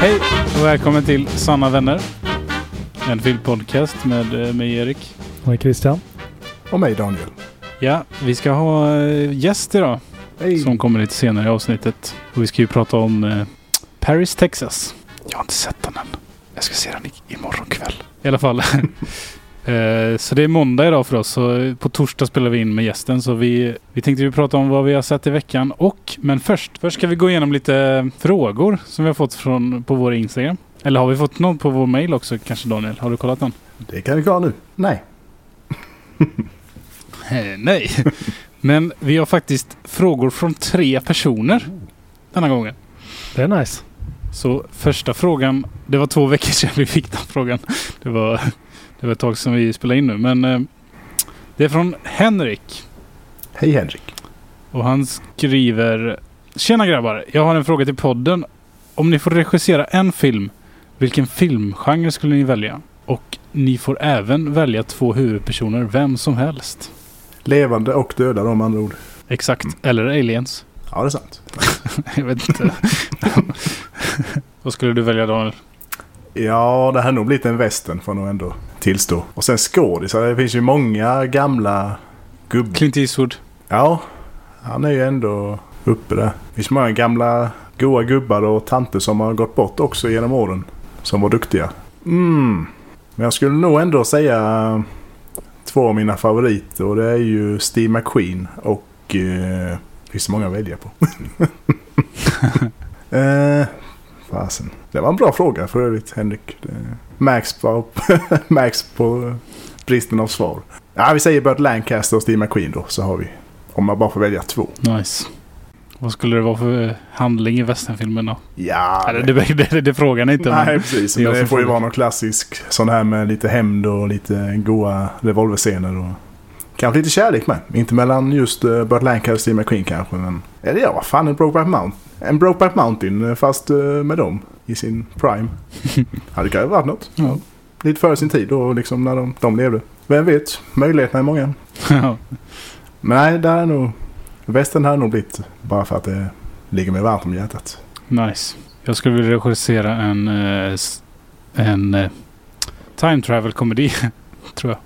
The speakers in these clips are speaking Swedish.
Hej och välkommen till Sanna Vänner. En filmpodcast med eh, mig Erik. Och Christian. Och mig Daniel. Ja, vi ska ha eh, gäst idag Hej. som kommer lite senare i avsnittet. Och vi ska ju prata om eh, Paris, Texas. Jag har inte sett den än. Jag ska se den i- imorgon kväll. I alla fall. Eh, Så det är måndag idag för oss. Så på torsdag spelar vi in med gästen. Så vi, vi tänkte ju prata om vad vi har sett i veckan. Och, men först, först ska vi gå igenom lite frågor som vi har fått från, på vår Instagram. Eller har vi fått någon på vår mail också kanske Daniel? Har du kollat den? Det kan vi klara nu. Nej. Eh, nej. Men vi har faktiskt frågor från tre personer denna gången. Det är nice. Så första frågan, det var två veckor sedan vi fick den frågan. Det var, det var ett tag sedan vi spelade in nu. Men eh, det är från Henrik. Hej Henrik. Och han skriver Tjena grabbar, jag har en fråga till podden. Om ni får regissera en film, vilken filmgenre skulle ni välja? Och ni får även välja två huvudpersoner, vem som helst. Levande och döda de andra ord. Exakt. Eller aliens. Ja, det är sant. Jag vet inte. Vad skulle du välja Daniel? Ja, det här nog blivit en western får jag nog ändå tillstå. Och sen skådisar. Det finns ju många gamla gubbar. Clint Eastwood. Ja, han är ju ändå uppe där. Det finns många gamla goa gubbar och tanter som har gått bort också genom åren. Som var duktiga. Mm. Men jag skulle nog ändå säga två av mina favoriter. Och det är ju Steve McQueen och... Eh, finns det många att välja på. eh, fasen. Det var en bra fråga för övrigt Henrik. Det, Max på, Max på bristen av svar. Ja, vi säger Burt Lancaster och Steve McQueen då. Så har vi. Om man bara får välja två. Nice. Vad skulle det vara för handling i westernfilmen då? Ja, Eller, det, det, det, det frågan inte. Nej, men precis. Men det får ju frågar. vara någon klassisk sån här med lite hämnd och lite goa revolverscener. Och kanske lite kärlek med. Inte mellan just uh, Burt Lancaster och Steve McQueen kanske. Men, eller ja, vad fan Brokeback Mountain. En Brokeback Mountain eh, fast eh, med dem i sin prime. Hade kanske varit något. Ja. Lite före sin tid och liksom när de, de levde. Vem vet? Möjligheterna är många. Ja. Men nej, det är nog... Västern har nog blivit bara för att det ligger mig varmt om hjärtat. nice. Jag skulle vilja regissera en, eh, en time travel komedi. tror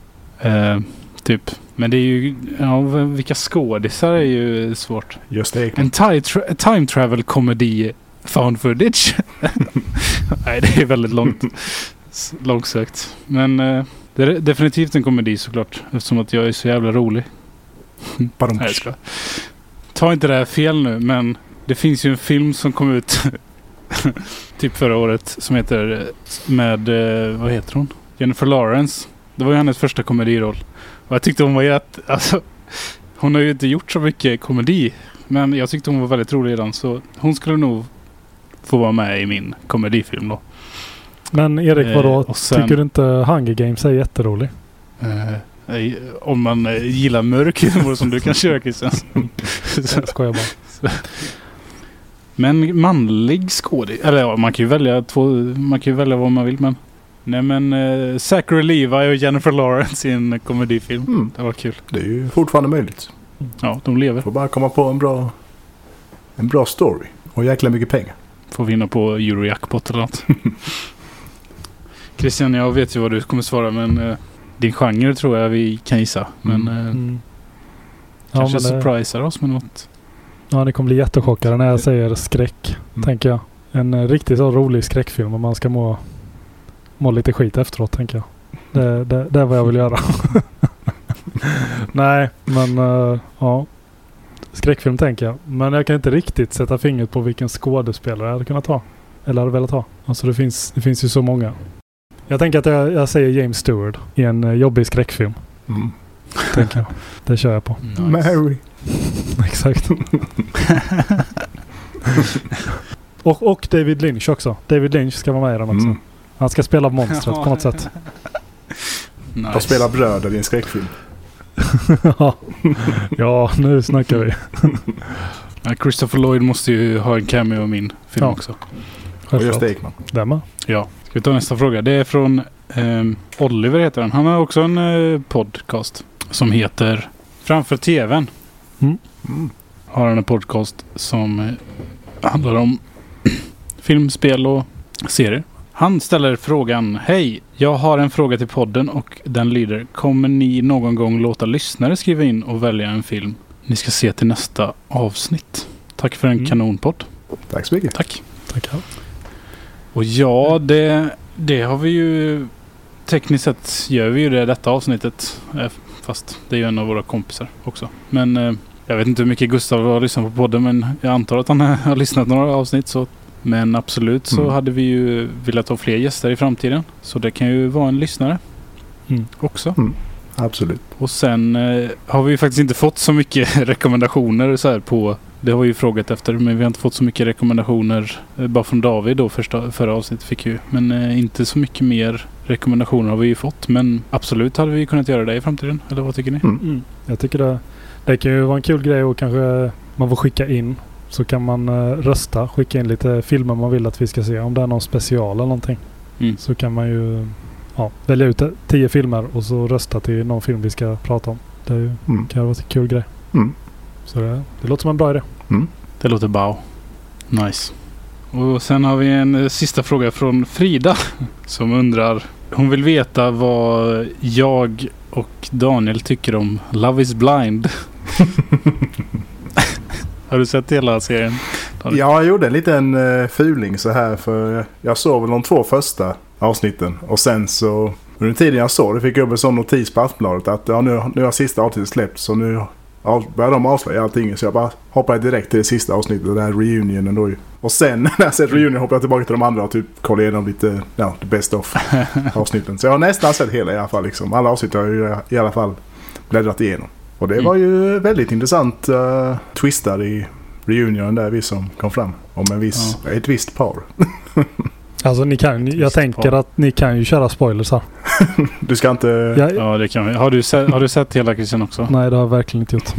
jag. Typ. Men det är ju... Ja, vilka skådisar är ju svårt. Just det. En tra- time travel komedi found footage. Nej, det är väldigt långt. långsökt. Men eh, det är definitivt en komedi såklart. Eftersom att jag är så jävla rolig. Nej, jag. Ta inte det här fel nu, men det finns ju en film som kom ut typ förra året som heter eh, med, eh, vad heter hon? Jennifer Lawrence. Det var ju hennes första komediroll. Och jag tyckte hon var jätte, alltså, hon har ju inte gjort så mycket komedi. Men jag tyckte hon var väldigt rolig den. Så hon skulle nog få vara med i min komedifilm då. Men Erik, Eh, vadå? och sen- Tycker du inte Hunger Games är jätterolig? Eh, eh, om man eh, gillar mörk humor som du kan köra Christian. Jag skojar bara. Men manlig skådis. Eller ja, man kan ju välja två. Man kan ju välja vad man vill men. Nej men uh, Zachary Levi och Jennifer Lawrence i en komedifilm. Mm, Det var kul. det är ju fortfarande möjligt. Ja, de lever. Får bara komma på en bra, en bra story. Och jäkla mycket pengar. Får vinna på Eurojackpot eller något. Christian, jag vet ju vad du kommer svara men eh, din genre tror jag vi kan gissa. Men eh, Mm. Ja, kanske men det, surprisar oss med något. ja, ni kommer bli jättechockade när jag säger skräck, Mm. tänker jag. En eh, riktigt så rolig skräckfilm och man ska må, må lite skit efteråt, tänker jag. Det, det, det är vad jag vill göra. Nej, men eh, ja. Skräckfilm tänker jag. Men jag kan inte riktigt sätta fingret på vilken skådespelare jag hade kunnat ha. Eller hade velat ha. Alltså det finns, det finns ju så många. Jag tänker att jag, jag säger James Stewart i en eh, jobbig skräckfilm. Mm. Tänker jag. Det kör jag på. Nice. Mary. Exakt. och, och David Lynch också. David Lynch ska vara med i den också. Mm. Han ska spela monstret på något sätt. Nice. De spelar bröder i en skräckfilm. ja. nu snackar vi. Christopher Lloyd måste ju ha en cameo i min film Ja. också. Och Gösta. Ekman. Den med. Ja. Ska vi ta nästa fråga? Det är från ehm, Oliver heter han. Han har också en eh, podcast som heter Framför TVn. Mm. Mm. Har han en podcast som eh, handlar om film, spel och serier. Han ställer frågan Hej! Jag har en fråga till podden och den lyder Kommer ni någon gång låta lyssnare skriva in och välja en film ni ska se till nästa avsnitt? Tack för en Mm. kanonpodd. Tack så mycket. Tack. Tackar. Och ja, det, det har vi ju tekniskt sett gör vi ju det detta avsnittet. Eh, Fast det är ju en av våra kompisar också. Men eh, jag vet inte hur mycket Gustav har lyssnat på podden men jag antar att han har lyssnat några avsnitt. Så. Men absolut så Mm. hade vi ju velat ha fler gäster i framtiden. Så det kan ju vara en lyssnare Mm. också. Absolut. Och sen eh, har vi ju faktiskt inte fått så mycket rekommendationer så här på det har vi ju frågat efter men vi har inte fått så mycket rekommendationer eh, bara från David då första, förra avsnittet fick ju. Men eh, inte så mycket mer rekommendationer har vi ju fått. Men absolut hade vi kunnat göra det i framtiden. Eller vad tycker ni? Mm. Mm. Jag tycker det, det kan ju vara en kul grej och kanske man får skicka in. Så kan man eh, rösta, skicka in lite filmer man vill att vi ska se. Om det är någon special eller någonting. Mm. Så kan man ju ja, välja ut tio filmer och så rösta till någon film vi ska prata om. Det är ju, Mm. kan vara en kul grej. Mm. Så det, det låter som en bra idé. Det låter bra. Nice. Och sen har vi en eh, sista fråga från Frida som undrar. Hon vill veta vad jag och Daniel tycker om Love is blind. har du sett hela serien? Ja, jag gjorde en liten uh, fuling så här för jag såg väl de två första avsnitten och sen så under tiden jag såg det fick jag upp en sån notis på Aftonbladet att ja, nu, nu har sista avsnittet släppt så nu av, börjar de avslöja allting så jag bara hoppade direkt till det sista avsnittet, den här reunionen då ju. Och sen när jag sett reunion hoppade jag tillbaka till de andra och typ kollade igenom lite, ja, the best of avsnitten. Så jag har nästan sett hela i alla fall liksom. Alla avsnitt har jag i alla fall bläddrat igenom. Och det Mm. var ju väldigt intressant uh, twistar i reunionen där vi som kom fram. Om en viss, ett visst par. Alltså ni kan, jag Visst, tänker bra. att ni kan ju köra spoilers här. Du ska inte... Jag, Ja, det kan vi. Har du sett, har du sett hela Christian också? Nej, det har jag verkligen inte gjort.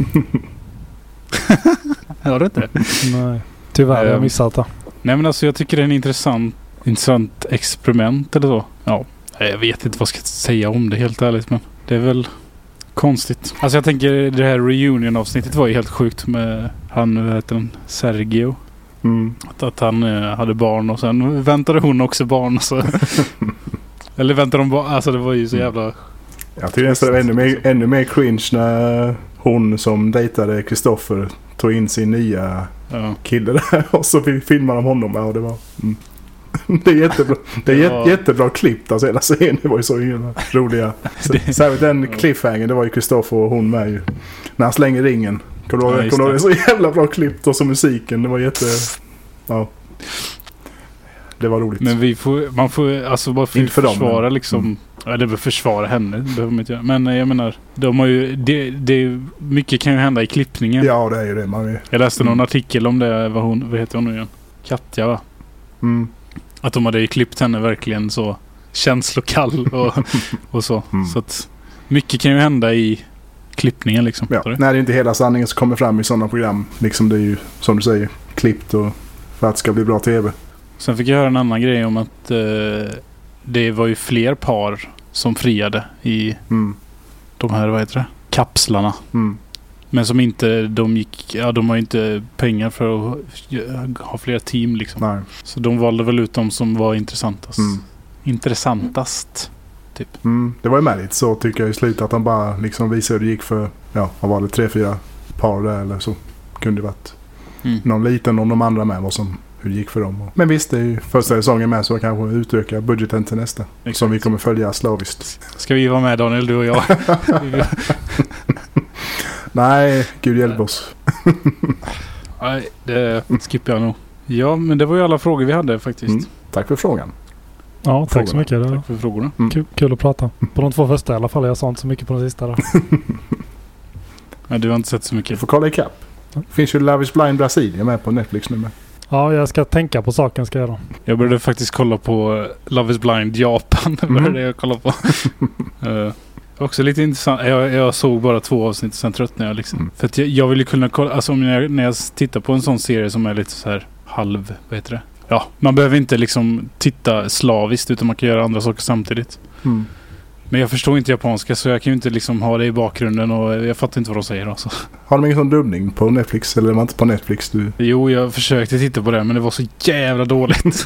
Har du inte? Nej. Tyvärr jag missat det. Nej men alltså jag tycker det är en intressant, intressant experiment eller så. Ja, jag vet inte vad jag ska säga om det helt ärligt men det är väl konstigt. Alltså jag tänker det här reunion avsnittet var ju helt sjukt med han, vad heter han, Sergio. Mm. Att, att han eh, hade barn och sen väntade hon också barn så. Eller väntade de barn? Alltså det var ju så Mm. jävla... Jag tycker nästan det var ännu mer, ännu mer cringe när hon som dejtade Kristoffer tog in sin nya Ja. kille där och så filmade de honom. Ja, det var... Mm. Det är jättebra. Det är Det var- jättebra klippt alltså hela scenen. Det var ju så roliga. Det- Särskilt den cliffhanger. Det var ju Kristoffer och hon med ju. När han slänger ringen. Kommer du ihåg? det. Så jävla bra klippt och så musiken. Det var jätte... Ja. Det var roligt. Men vi får, man får alltså bara för Inte för dem, försvara men- liksom. Mm. Eller försvara henne, det behöver man inte göra. Men eh, jag menar, de har ju, det, det, mycket kan ju hända i klippningen. Ja, det är ju det. Man är... Jag läste någon Mm. artikel om det, vad, hon, vad heter hon nu igen? Katja va? Mm. Att de hade klippt henne verkligen så känslokall och, och så. Mm. Så att mycket kan ju hända i klippningen liksom. Ja, när det är inte hela sanningen som kommer fram i sådana program. Liksom det är ju som du säger klippt och för att det ska bli bra tv. Sen fick jag höra en annan grej om att eh, det var ju fler par som friade i Mm. de här, vad heter det? Kapslarna. Mm. Men som inte, de gick, ja de har ju inte pengar för att ha flera team liksom. Nej. Så de valde väl ut de som var intressantast. Mm. Intressantast. Mm. Det var ju lite så tycker jag i slutet att han bara liksom visade hur det gick för, ja vad var det, tre, fyra par där eller så. Kunde det varit Mm. någon liten om de andra med vad som, hur det gick för dem. Men visst, det är ju första säsongen med så kanske utöka budgeten till nästa. Exakt. Som vi kommer följa slaviskt. Ska vi vara med Daniel, du och jag? Nej, gud hjälp oss. Nej, det skippar jag nog. Ja, men det var ju alla frågor vi hade faktiskt. Mm. Tack för frågan. Ja, tack så mycket. Det Tack för frågorna. kul, kul att prata. På de två första i alla fall. Jag sa inte så mycket på den sista. Där. Nej, du har inte sett så Du mycket. får kolla ikapp. Det finns ju Love is blind Brasilien med på Netflix nu med. Ja, jag ska tänka på saken ska jag göra. Jag började faktiskt kolla på Love is blind Japan. Det var Mm. det jag kollade på. Eh, också lite intressant. Jag, jag såg bara två avsnitt och sen tröttnade jag liksom. Mm. För jag, jag vill ju kunna kolla. Alltså om jag, när jag tittar på en sån serie som är lite så här halv... Vad heter det? Ja, man behöver inte liksom titta slaviskt utan man kan göra andra saker samtidigt. Mm. Men jag förstår inte japanska så jag kan ju inte liksom ha det i bakgrunden och jag fattar inte vad de säger alltså. Har de ingen sån dubbning på Netflix? Eller var det inte på Netflix du... Jo, jag försökte titta på det men det var så jävla dåligt.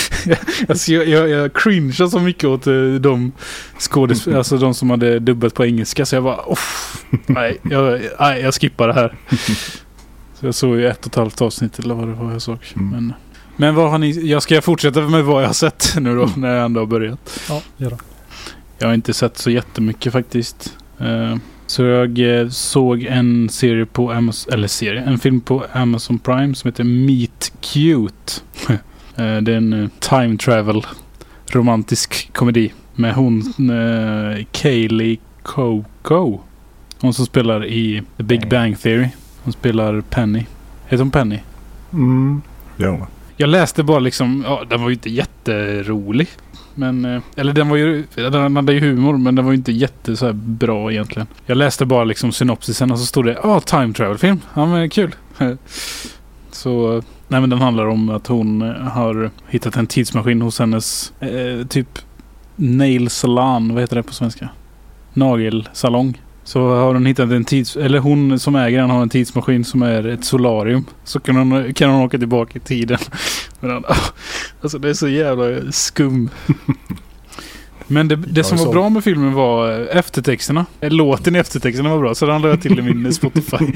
alltså jag, jag, jag cringear så mycket åt eh, de skådespelare, alltså de som hade dubbat på engelska. Så jag bara, Off, nej, jag, nej, jag skippar det här. Så jag såg ju ett och ett halvt avsnitt eller vad det var jag såg. Mm. Men, men vad har ni, jag ska fortsätta med vad jag har sett nu då, när jag ändå har börjat. Ja, gör det. Jag har inte sett så jättemycket faktiskt. Eh, Så jag eh, såg en serie på Amazon, eller serie, en film på Amazon Prime som heter Meet Cute. Eh, Det är en eh, time travel romantisk komedi med hon eh, Kaylee Coco. Hon som spelar i The Big Bang Theory. Hon spelar Penny. Heter hon Penny? Mm. Ja. Jag läste bara liksom, ja den var ju inte jätterolig. Men, eller den var ju, den hade ju humor men den var ju inte jätte så här bra egentligen. Jag läste bara liksom synopsisen och så stod det, ja time travel film. Ja men kul. så, nej men den handlar om att hon eh, har hittat en tidsmaskin hos hennes eh, typ nail salon, vad heter det på svenska? Nagelsalong. Så har hon hittat en tids... Eller hon som äger den har en tidsmaskin som är ett solarium. Så kan hon, kan hon åka tillbaka i tiden. Men alltså det är så jävla skum. Men det, det som var bra med filmen var eh, eftertexterna. Låten i eftertexterna var bra så den la jag till i min Spotify.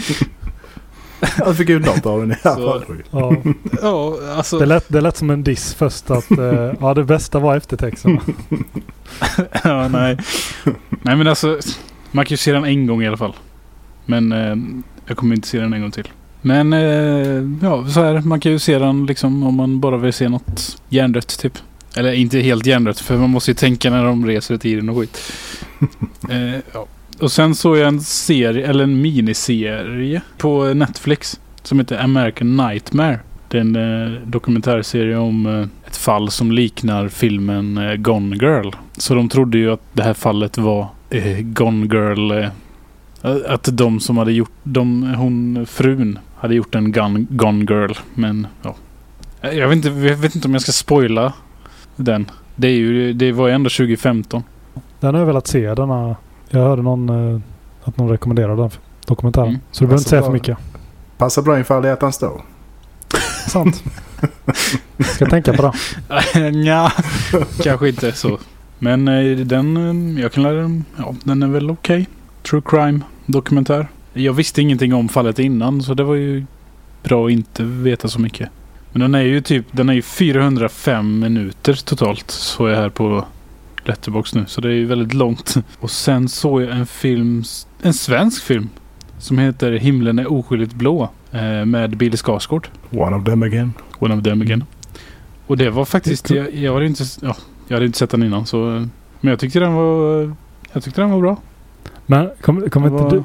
Jag fick ut något av den i alla fall. Ja, ja, alltså. det, lät, det lät som en diss först att eh, ja, det bästa var eftertexterna. ja, nej. nej men alltså. Man kan ju se den en gång i alla fall. Men eh, jag kommer inte se den en gång till. Men eh, ja, så här. Man kan ju se den liksom om man bara vill se något hjärndött typ. Eller inte helt hjärndött för man måste ju tänka när de reser i tiden och skit. eh, ja. Och sen såg jag en serie, eller en miniserie på Netflix. Som heter American Nightmare. Det är en eh, dokumentärserie om eh, ett fall som liknar filmen eh, Gone Girl. Så de trodde ju att det här fallet var eh, Gone Girl. Eh, att de som hade gjort, de, hon, frun, hade gjort en Gun Gone Girl. Men ja. Eh, jag vet, inte, jag vet inte om jag ska spoila den. Det, är ju, det var ju ändå 2015. Den har jag velat se. Denna, jag hörde någon, eh, att någon rekommenderade den dokumentären. Mm. Så du behöver inte säga för bra. mycket. Passar bra inför alla hjärtans dag. Sant. Ska tänka på det. Nja, kanske inte så. Men eh, den, eh, jag kan lära den, ja den är väl okej. True crime dokumentär. Jag visste ingenting om fallet innan så det var ju bra att inte veta så mycket. Men den är ju typ, den är ju 405 minuter totalt. Så jag här på Letterbox nu. Så det är ju väldigt långt. Och sen såg jag en film, en svensk film. Som heter Himlen är oskyldigt blå. eh, Med Billy Skarsgård. One of them again. One of them again. Och det var faktiskt, jag, jag, hade inte, ja, jag hade inte sett den innan så. Men jag tyckte den var, jag tyckte den var bra. Men kommer kom inte, var- du,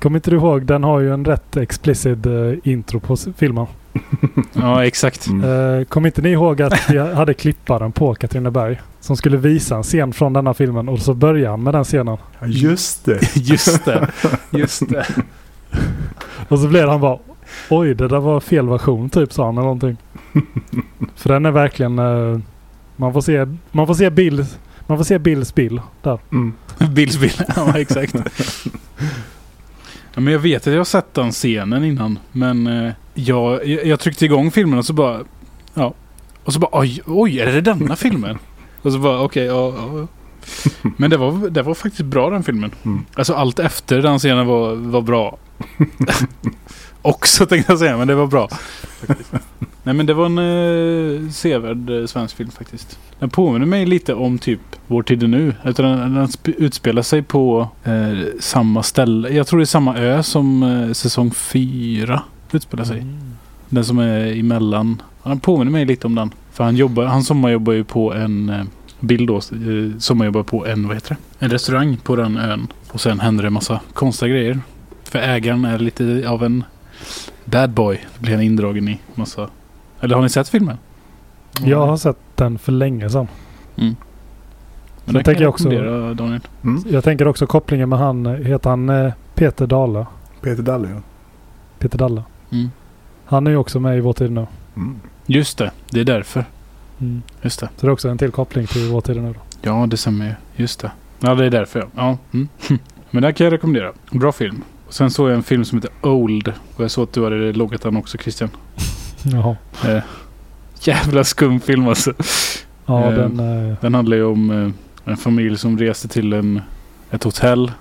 kom inte du ihåg? Den har ju en rätt explicit eh, intro på filmen. Ja exakt. Mm. Eh, kom inte ni ihåg att vi hade klipparen på Katrineberg? Som skulle visa en scen från denna filmen och så börjar han med den scenen. Ja, just det. Just det. Just det. Och så blev han bara Oj, det där var fel version typ sa han eller någonting. För den är verkligen... eh, man får se, man får se Bill, man får se Bills Bill där. Mm. Bills bil. Ja exakt. Ja, men jag vet att jag har sett den scenen innan. Men eh, jag, jag, jag tryckte igång filmen och så bara. Ja. Och så bara oj, oj är det denna filmen? Och så bara okej, ja, ja. Men det var, det var faktiskt bra den filmen. Mm. Alltså allt efter den scenen var, var bra. Också tänkte jag säga, men det var bra. Nej men det var en eh, sevärd eh, svensk film faktiskt. Den påminner mig lite om typ Vår tid är nu. Utan den, den sp- utspelar sig på eh, samma ställe. Jag tror det är samma ö som eh, säsong fyra utspelar sig. Den som är emellan. Den påminner mig lite om den. För han, jobbar, han sommarjobbar ju på en eh, bild då. Eh, sommarjobbar på en, vad heter det? En restaurang på den ön. Och sen händer det massa konstiga grejer. För ägaren är lite av en bad boy. Blir han indragen i massa... Eller har ni sett filmen? Jag har sett den för länge sedan. Men Sen den tänker jag också- Daniel. Mm. Jag tänker också kopplingen med han, heter han eh, Peter Dalle? Peter Dalle ja. Peter Dalle. Mm. Han är ju också med i Vår tid nu. Mm. Just det, det är därför. Mm. Just det. Så det är också en till koppling till Vår tid nu då. Ja, det stämmer ju. Just det. Ja, det är därför ja. ja. Mm. Men den kan jag rekommendera. Bra film. Och sen såg jag en film som heter Old. Och jag såg att du hade loggat den också Christian. Jaha. Eh, jävla skum film alltså. Ja, Eh, den... eh, Den handlar ju om eh, en familj som reste till en, ett hotell.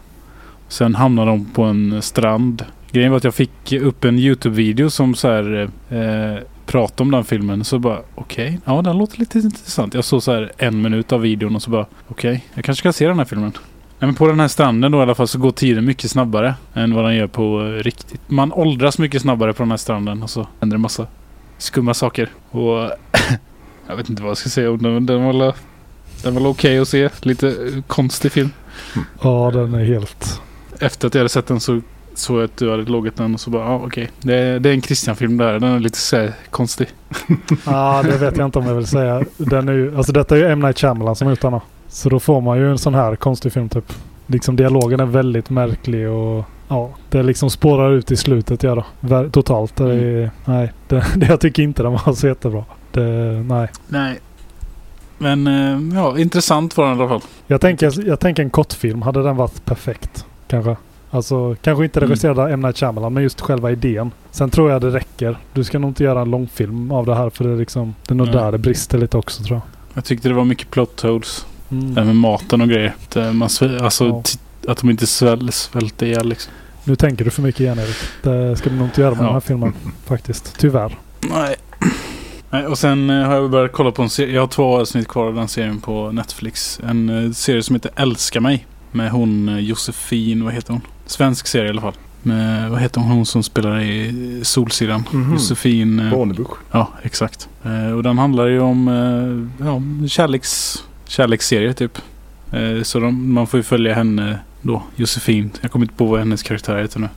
Sen hamnade de på en strand. Grejen var att jag fick upp en YouTube-video som så här eh, pratade om den filmen. Så bara okej, ja den låter lite intressant. Jag såg så här en minut av videon och så bara okej, jag kanske ska se den här filmen. Nej, men på den här stranden då i alla fall så går tiden mycket snabbare än vad den gör på eh, riktigt. Man åldras mycket snabbare på den här stranden och så händer det massa skumma saker. Och jag vet inte vad jag ska säga om den. Den var, den var okej att se. Lite eh, konstig film. ja, den är helt... Efter att jag hade sett den så såg att du hade loggat den och så bara, ja okej. Det, är- det är en Christian-film där. Den är lite så konstig. Ja, det vet jag inte om jag vill säga. Den är ju, alltså detta är ju M. Night Shyamalan som är ute nu. Så då får man ju en sån här konstig film typ. Liksom dialogen är väldigt märklig och ja, det liksom spårar ut i slutet ja då. Totalt. Det är, Nej, det, det, jag tycker inte den var så jättebra. Det, nej. Nej. Men eh, ja, intressant var den i alla fall. Jag tänker, jag tänker en kortfilm. Hade den varit perfekt? Kanske. Alltså, kanske inte Mm. regisserad av M. Night Shyamalan, men just själva idén. Sen tror jag det räcker. Du ska nog inte göra en långfilm av det här för det är liksom... Det är nog Nej. där det brister lite också tror Jag tyckte det var mycket plot holes. jag. Mm. Det med maten och grejer. Att, eh, man, alltså, Ja. att de inte sväl, svälter ihjäl liksom. Nu tänker du för mycket igen Erik. Det ska du nog inte göra med Ja. den här filmen. Faktiskt. Tyvärr. Nej. Nej, och sen eh, har jag börjat kolla på en serie. Jag har två avsnitt kvar av den serien på Netflix. En eh, serie som heter Älska mig. Med hon eh, Josefin, vad heter hon? Svensk serie i alla fall. Med, vad heter hon, hon som spelar i Solsidan? Mhm. Josefin. eh, Bornebusch. Ja, exakt. Eh, och den handlar ju om eh, ja, kärleks, kärleksserie typ. Så de, man får ju följa henne då, Josefin. Jag kommer inte på vad hennes karaktär heter nu.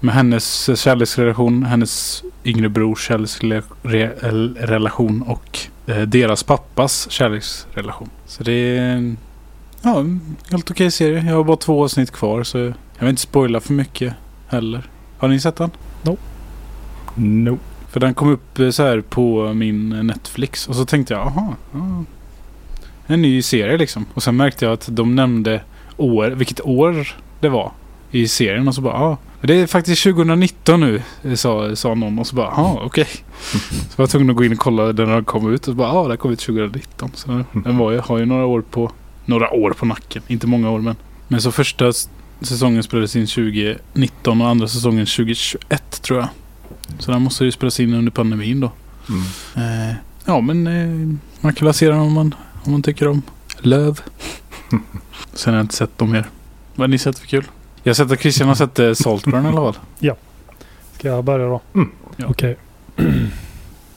Med hennes kärleksrelation, hennes yngre brors kärleksrelation och deras pappas kärleksrelation. Så det är en ja, helt okej serie. Jag har bara två avsnitt kvar så jag vill inte spoila för mycket heller. Har ni sett den? No. För den kom upp eh, så här på min Netflix och så tänkte jag, aha, ja. En ny serie liksom. Och sen märkte jag att de nämnde år, vilket år det var i serien och så bara, ja. Det är faktiskt 2019 nu, eh, sa, sa någon och så bara, ja okej. Så var jag tvungen att gå in och kolla när den kom ut och så bara, ja det kom ut 2019. Så den, den var ju, har ju några år på, några år på nacken. Inte många år men. Men så första säsongen spelades in 2019 och andra säsongen 2021 tror jag. Så den måste ju spelas in under pandemin då. Mm. Eh, ja men eh, man kan väl se den om man, om man tycker om löv. Sen har jag inte sett dem mer. Vad har ni sett för kul? Jag har sett att Christian har sett eh, Saltburn i alla fall. Ska jag börja då? Mm. Ja. Okej.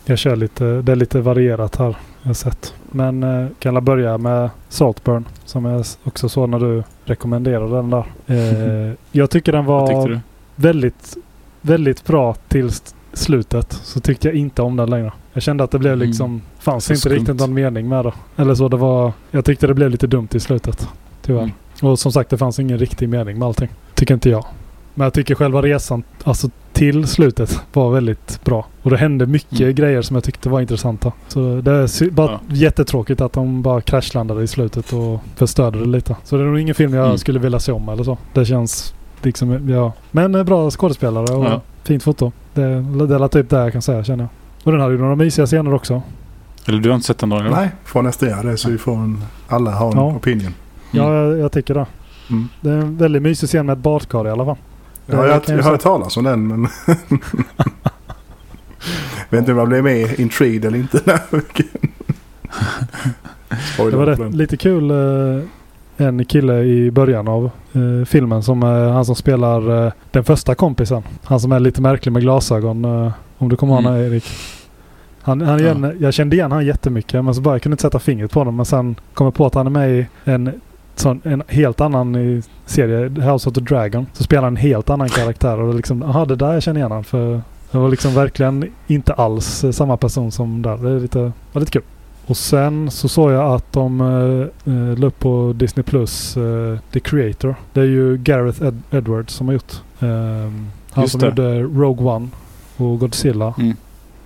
jag kör lite. Det är lite varierat här. Jag har sett. Men eh, kan jag börja med Saltburn. Som jag också såg när du rekommenderade den där. Eh, jag tycker den var väldigt, väldigt bra till slutet. Så tyckte jag inte om den längre. Jag kände att det blev Mm. liksom... Fanns Så inte skumt. riktigt någon mening med det. Eller så det var... Jag tyckte det blev lite dumt i slutet. Tyvärr. Mm. Och som sagt det fanns ingen riktig mening med allting. Tycker inte jag. Men jag tycker själva resan, alltså till slutet, var väldigt bra. Och det hände mycket Mm. grejer som jag tyckte var intressanta. Så det är bara Ja. jättetråkigt att de bara kraschlandade i slutet och förstörde det lite. Så det är nog ingen film jag Mm. skulle vilja se om eller så. Det känns liksom, ja. Men eh, bra skådespelare och Ja. fint foto. Det, det är typ det jag kan säga känner jag. Och den hade ju några mysiga scener också. Eller du har inte sett den då? eller? Nej, får nästan göra det så vi får en, alla har en Ja. opinion. Mm. Ja, jag, jag tycker det. Mm. Det är en väldigt mysig scen med ett badkar i alla fall. Ja, jag, jag jag har hört talas om den men... vet inte om jag blev mer intrigued eller inte. Det var rätt, lite kul. eh, en kille i början av eh, filmen som är han som spelar eh, den första kompisen. Han som är lite märklig med glasögon. eh, om du kommer ihåg Mm. honom Erik. Han, han Ja. igen, Jag kände igen han jättemycket men så bara jag kunde inte sätta fingret på honom. Men sen kom jag på att han är med i en, sån, en helt annan serie, House of the Dragon. Så spelar han en helt annan karaktär och det liksom, aha det där jag känner igen han för det var liksom verkligen inte alls eh, samma person som där. Det är lite, var lite kul. Och sen så såg jag att de uh, la upp på Disney Plus uh, The Creator. Det är ju Gareth Ed- Edwards som har gjort. Ehm, han Just som det. gjorde Rogue One och Godzilla. Mm.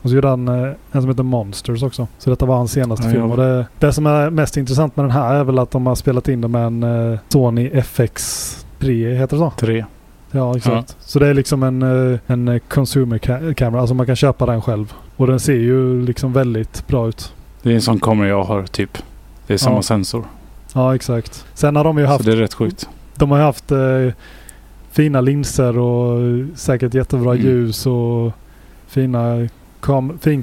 Och så gjorde han eh, en som heter Monsters också. Så detta var hans senaste Ja, film. ja. Och det, det som är mest intressant med den här är väl att de har spelat in den med en eh, Sony FX3, heter det så? Tre. Ja, exakt. Så det är liksom en, eh, en consumer ca- camera. Alltså man kan köpa den själv. Och den ser ju liksom väldigt bra ut. Det är en sån kamera jag har typ. Det är samma Ja. sensor. Ja, exakt. Sen har de ju Så haft, det är rätt sjukt. de har ju haft eh, fina linser och säkert jättebra Mm. ljus och fina kam fin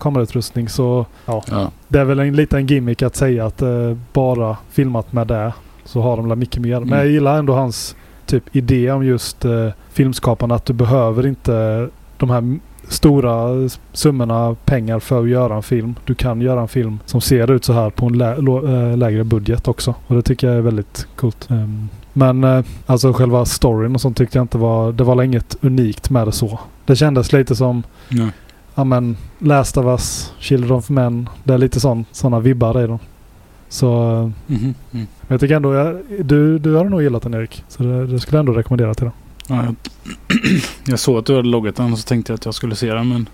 kamerautrustning. Så ja, Ja. det är väl en liten gimmick att säga att eh, bara filmat med det så har de väl mycket mer. Men Mm. jag gillar ändå hans typ idé om just eh, filmskapande. Att du behöver inte de här stora summorna pengar för att göra en film. Du kan göra en film som ser ut så här på en lä eh, lägre budget också. Och det tycker jag är väldigt coolt. Ehm, men eh, alltså själva storyn och sånt tyckte jag inte var... Det var inget unikt med det så. Det kändes lite som Ja. Ja men Last of Us, Children of Men. Det är lite sån, såna vibbar i dem. Så Mhm. Mm. men jag tycker ändå, jag, du, du har nog gillat den Erik. Så det, det skulle jag ändå rekommendera till dig. Ja, jag, jag såg att du hade loggat den och så tänkte jag att jag skulle se den men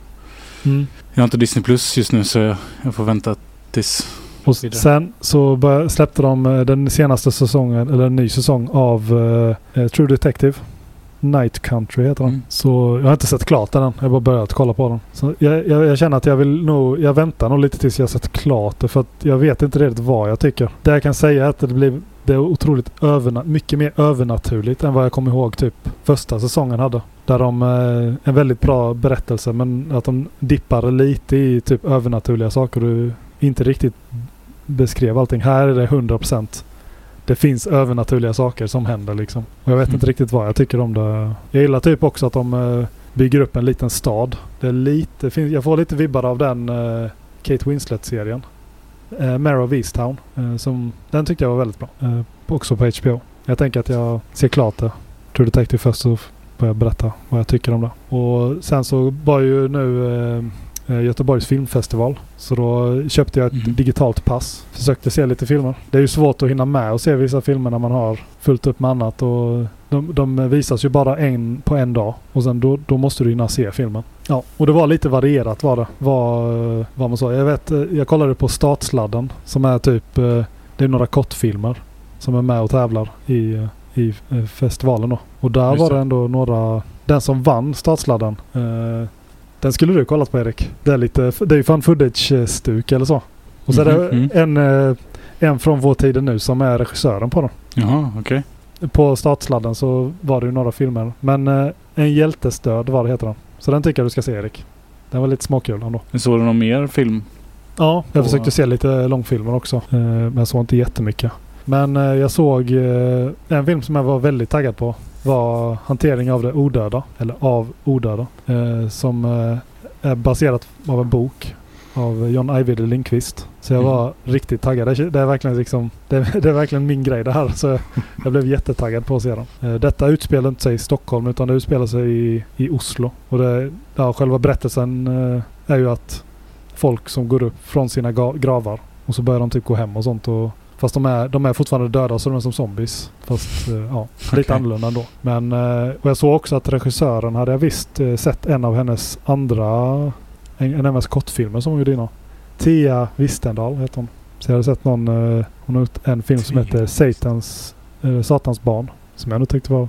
jag har inte Disney Plus just nu så jag, jag får vänta tills... Och sen så släppte de eh, den senaste säsongen, eller en ny säsong av eh, True Detective. Night Country heter den. Mm. Så jag har inte sett klart den än. Jag har bara börjat kolla på den. Så jag, jag, jag känner att jag vill nog, jag väntar nog lite tills jag sett klart det. För att jag vet inte riktigt vad jag tycker. Det jag kan säga är att det blir det är otroligt överna, mycket mer övernaturligt än vad jag kommer ihåg typ första säsongen hade. Där de, eh, en väldigt bra berättelse men att de dippar lite i typ övernaturliga saker du inte riktigt beskrev allting. Här är det 100%. Det finns övernaturliga saker som händer liksom. Och jag vet Mm. inte riktigt vad jag tycker om det. Jag gillar typ också att de eh, bygger upp en liten stad. Det är lite, jag får lite vibbar av den eh, Kate Winslet-serien. Eh, Mare of Easttown. Eh, som, den tyckte jag var väldigt bra. Också på HBO. Jag tänker att jag ser klart det. True Detective först så börjar jag berätta vad jag tycker om det. Och sen så var ju nu Göteborgs filmfestival. Så då köpte jag ett Mhm. digitalt pass. Försökte se lite filmer. Det är ju svårt att hinna med och se vissa filmer när man har fullt upp med annat. Och de, de visas ju bara en på en dag. Och sen då, då måste du hinna se filmen. Ja, och det var lite varierat var det. Vad, eh, vad man sa. Jag vet, eh, jag kollade på Startsladden. Som är typ, eh, det är några kortfilmer. Som är med och tävlar i, eh, i eh, festivalen då. Och där Just var det. ändå några, den som vann Startsladden. Eh, den skulle du kollat på Erik. Det är lite, det är ju fan footage-stuk eller så. Och så är det Mhm, en, eh, en från vår tid nu som är regissören på den. Jaha, okej. På startsladden så var det ju några filmer. Men eh, En hjältestöd var det heter den. Så den tycker jag du ska se Erik. Den var lite småkul ändå. Såg du någon mer film? Ja, jag Och- försökte se lite långfilmer också. Eh, men jag såg inte jättemycket. Men eh, jag såg eh, en film som jag var väldigt taggad på. Var Hantering av det odöda. Eller Av odöda. Eh, som eh, är baserat av en bok. Av John Ajvide Lindqvist. Så jag Mm. var riktigt taggad. Det är, det är verkligen liksom, det det är verkligen min grej det här. Så jag, blev jättetaggad på att se den. Eh, detta utspelar inte sig i Stockholm utan det utspelar sig i, i Oslo. Och det, ja, själva berättelsen eh, är ju att folk som går upp från sina gravar och så börjar de typ gå hem och sånt. Och, fast de är, de är fortfarande döda så de är som zombies. Fast eh, ja, lite Okej. annorlunda ändå. Men, eh, och jag såg också att regissören hade jag visst eh, sett en av hennes andra, en, en av hennes kortfilmer som hon gjorde innan. Tia Wistendal heter hon. Så jag hade sett någon, hon har gjort en film som heter Satans, Satans barn. Som jag nog tyckte var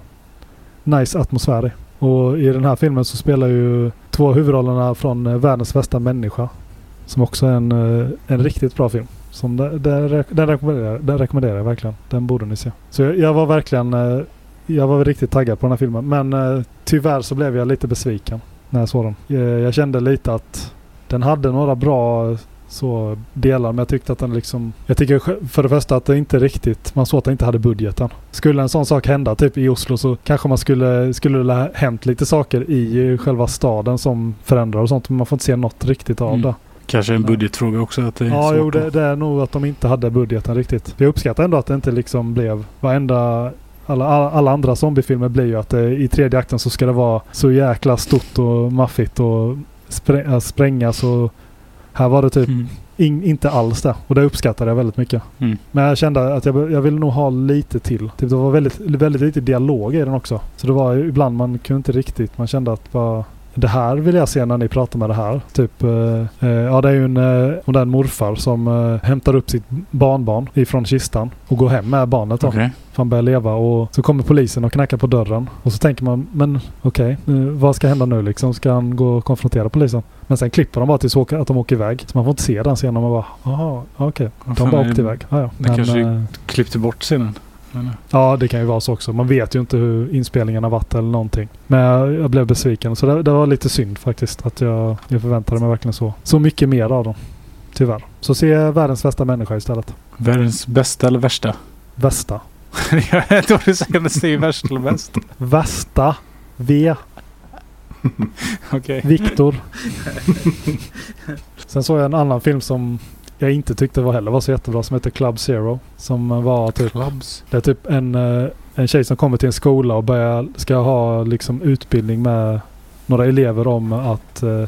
nice atmosfär i. Och i den här filmen så spelar ju två huvudrollerna från Världens bästa människa. Som också är en, en riktigt bra film. Som det, den, rekommenderar, den rekommenderar jag verkligen. Den borde ni se. Så jag, jag var verkligen eh, jag var riktigt taggad på den här filmen. Men eh, tyvärr så blev jag lite besviken när jag såg den. Jag, jag kände lite att den hade några bra så delar men jag tyckte att den liksom... Jag tycker för det första att det inte riktigt... Man såg att det inte hade budgeten. Skulle en sån sak hända typ i Oslo så kanske man skulle... Skulle det ha hänt lite saker i eh, själva staden som förändrar och sånt men man får inte se något riktigt av Mm. det. Kanske en budgetfråga också. Att det är Ja, jo, det, det är nog att de inte hade budgeten riktigt. Jag uppskattar ändå att det inte liksom blev varenda... Alla, alla, alla andra zombiefilmer blir ju att det, i tredje akten så ska det vara så jäkla stort och maffigt och sprä, äh, sprängas och... Här var det typ Mm. in, inte alls det. Och det uppskattade jag väldigt mycket. Mm. Men jag kände att jag, jag ville nog ha lite till. Typ det var väldigt, väldigt lite dialog i den också. Så det var ibland man kunde inte riktigt... Man kände att bara... det här vill jag se när ni pratar med det här. Typ, eh, eh, ja det är ju en, eh, om det är en morfar som eh, hämtar upp sitt barnbarn ifrån kistan och går hem med barnet då. Okej. För han börjar leva och så kommer polisen och knackar på dörren. Och så tänker man, men okej, nu, vad ska hända nu liksom? Ska han gå och konfrontera polisen? Men sen klipper de bara tills att de åker iväg. Så man får inte se den scenen. Man bara, jaha, okej. Vad De bara åkte iväg. Ja, ja. Det kanske- eh, Klippte bort scenen. Men, Ja, det kan ju vara så också. Man vet ju inte hur inspelningen har varit eller någonting. Men jag, jag blev besviken. Så det, det var lite synd faktiskt. Att jag, jag förväntade mig verkligen så. Så mycket mer av dem. Tyvärr. Så se världens bästa människa istället. Världens bästa eller värsta? Västa. jag tror du säger är värst eller bäst. Västa. V. Okej. Viktor. Sen såg jag en annan film som jag inte tyckte var heller var så jättebra som heter Club Zero. Som var typ Clubs. Det är typ en, eh, en tjej som kommer till en skola och börjar, ska ha liksom utbildning med några elever om att eh,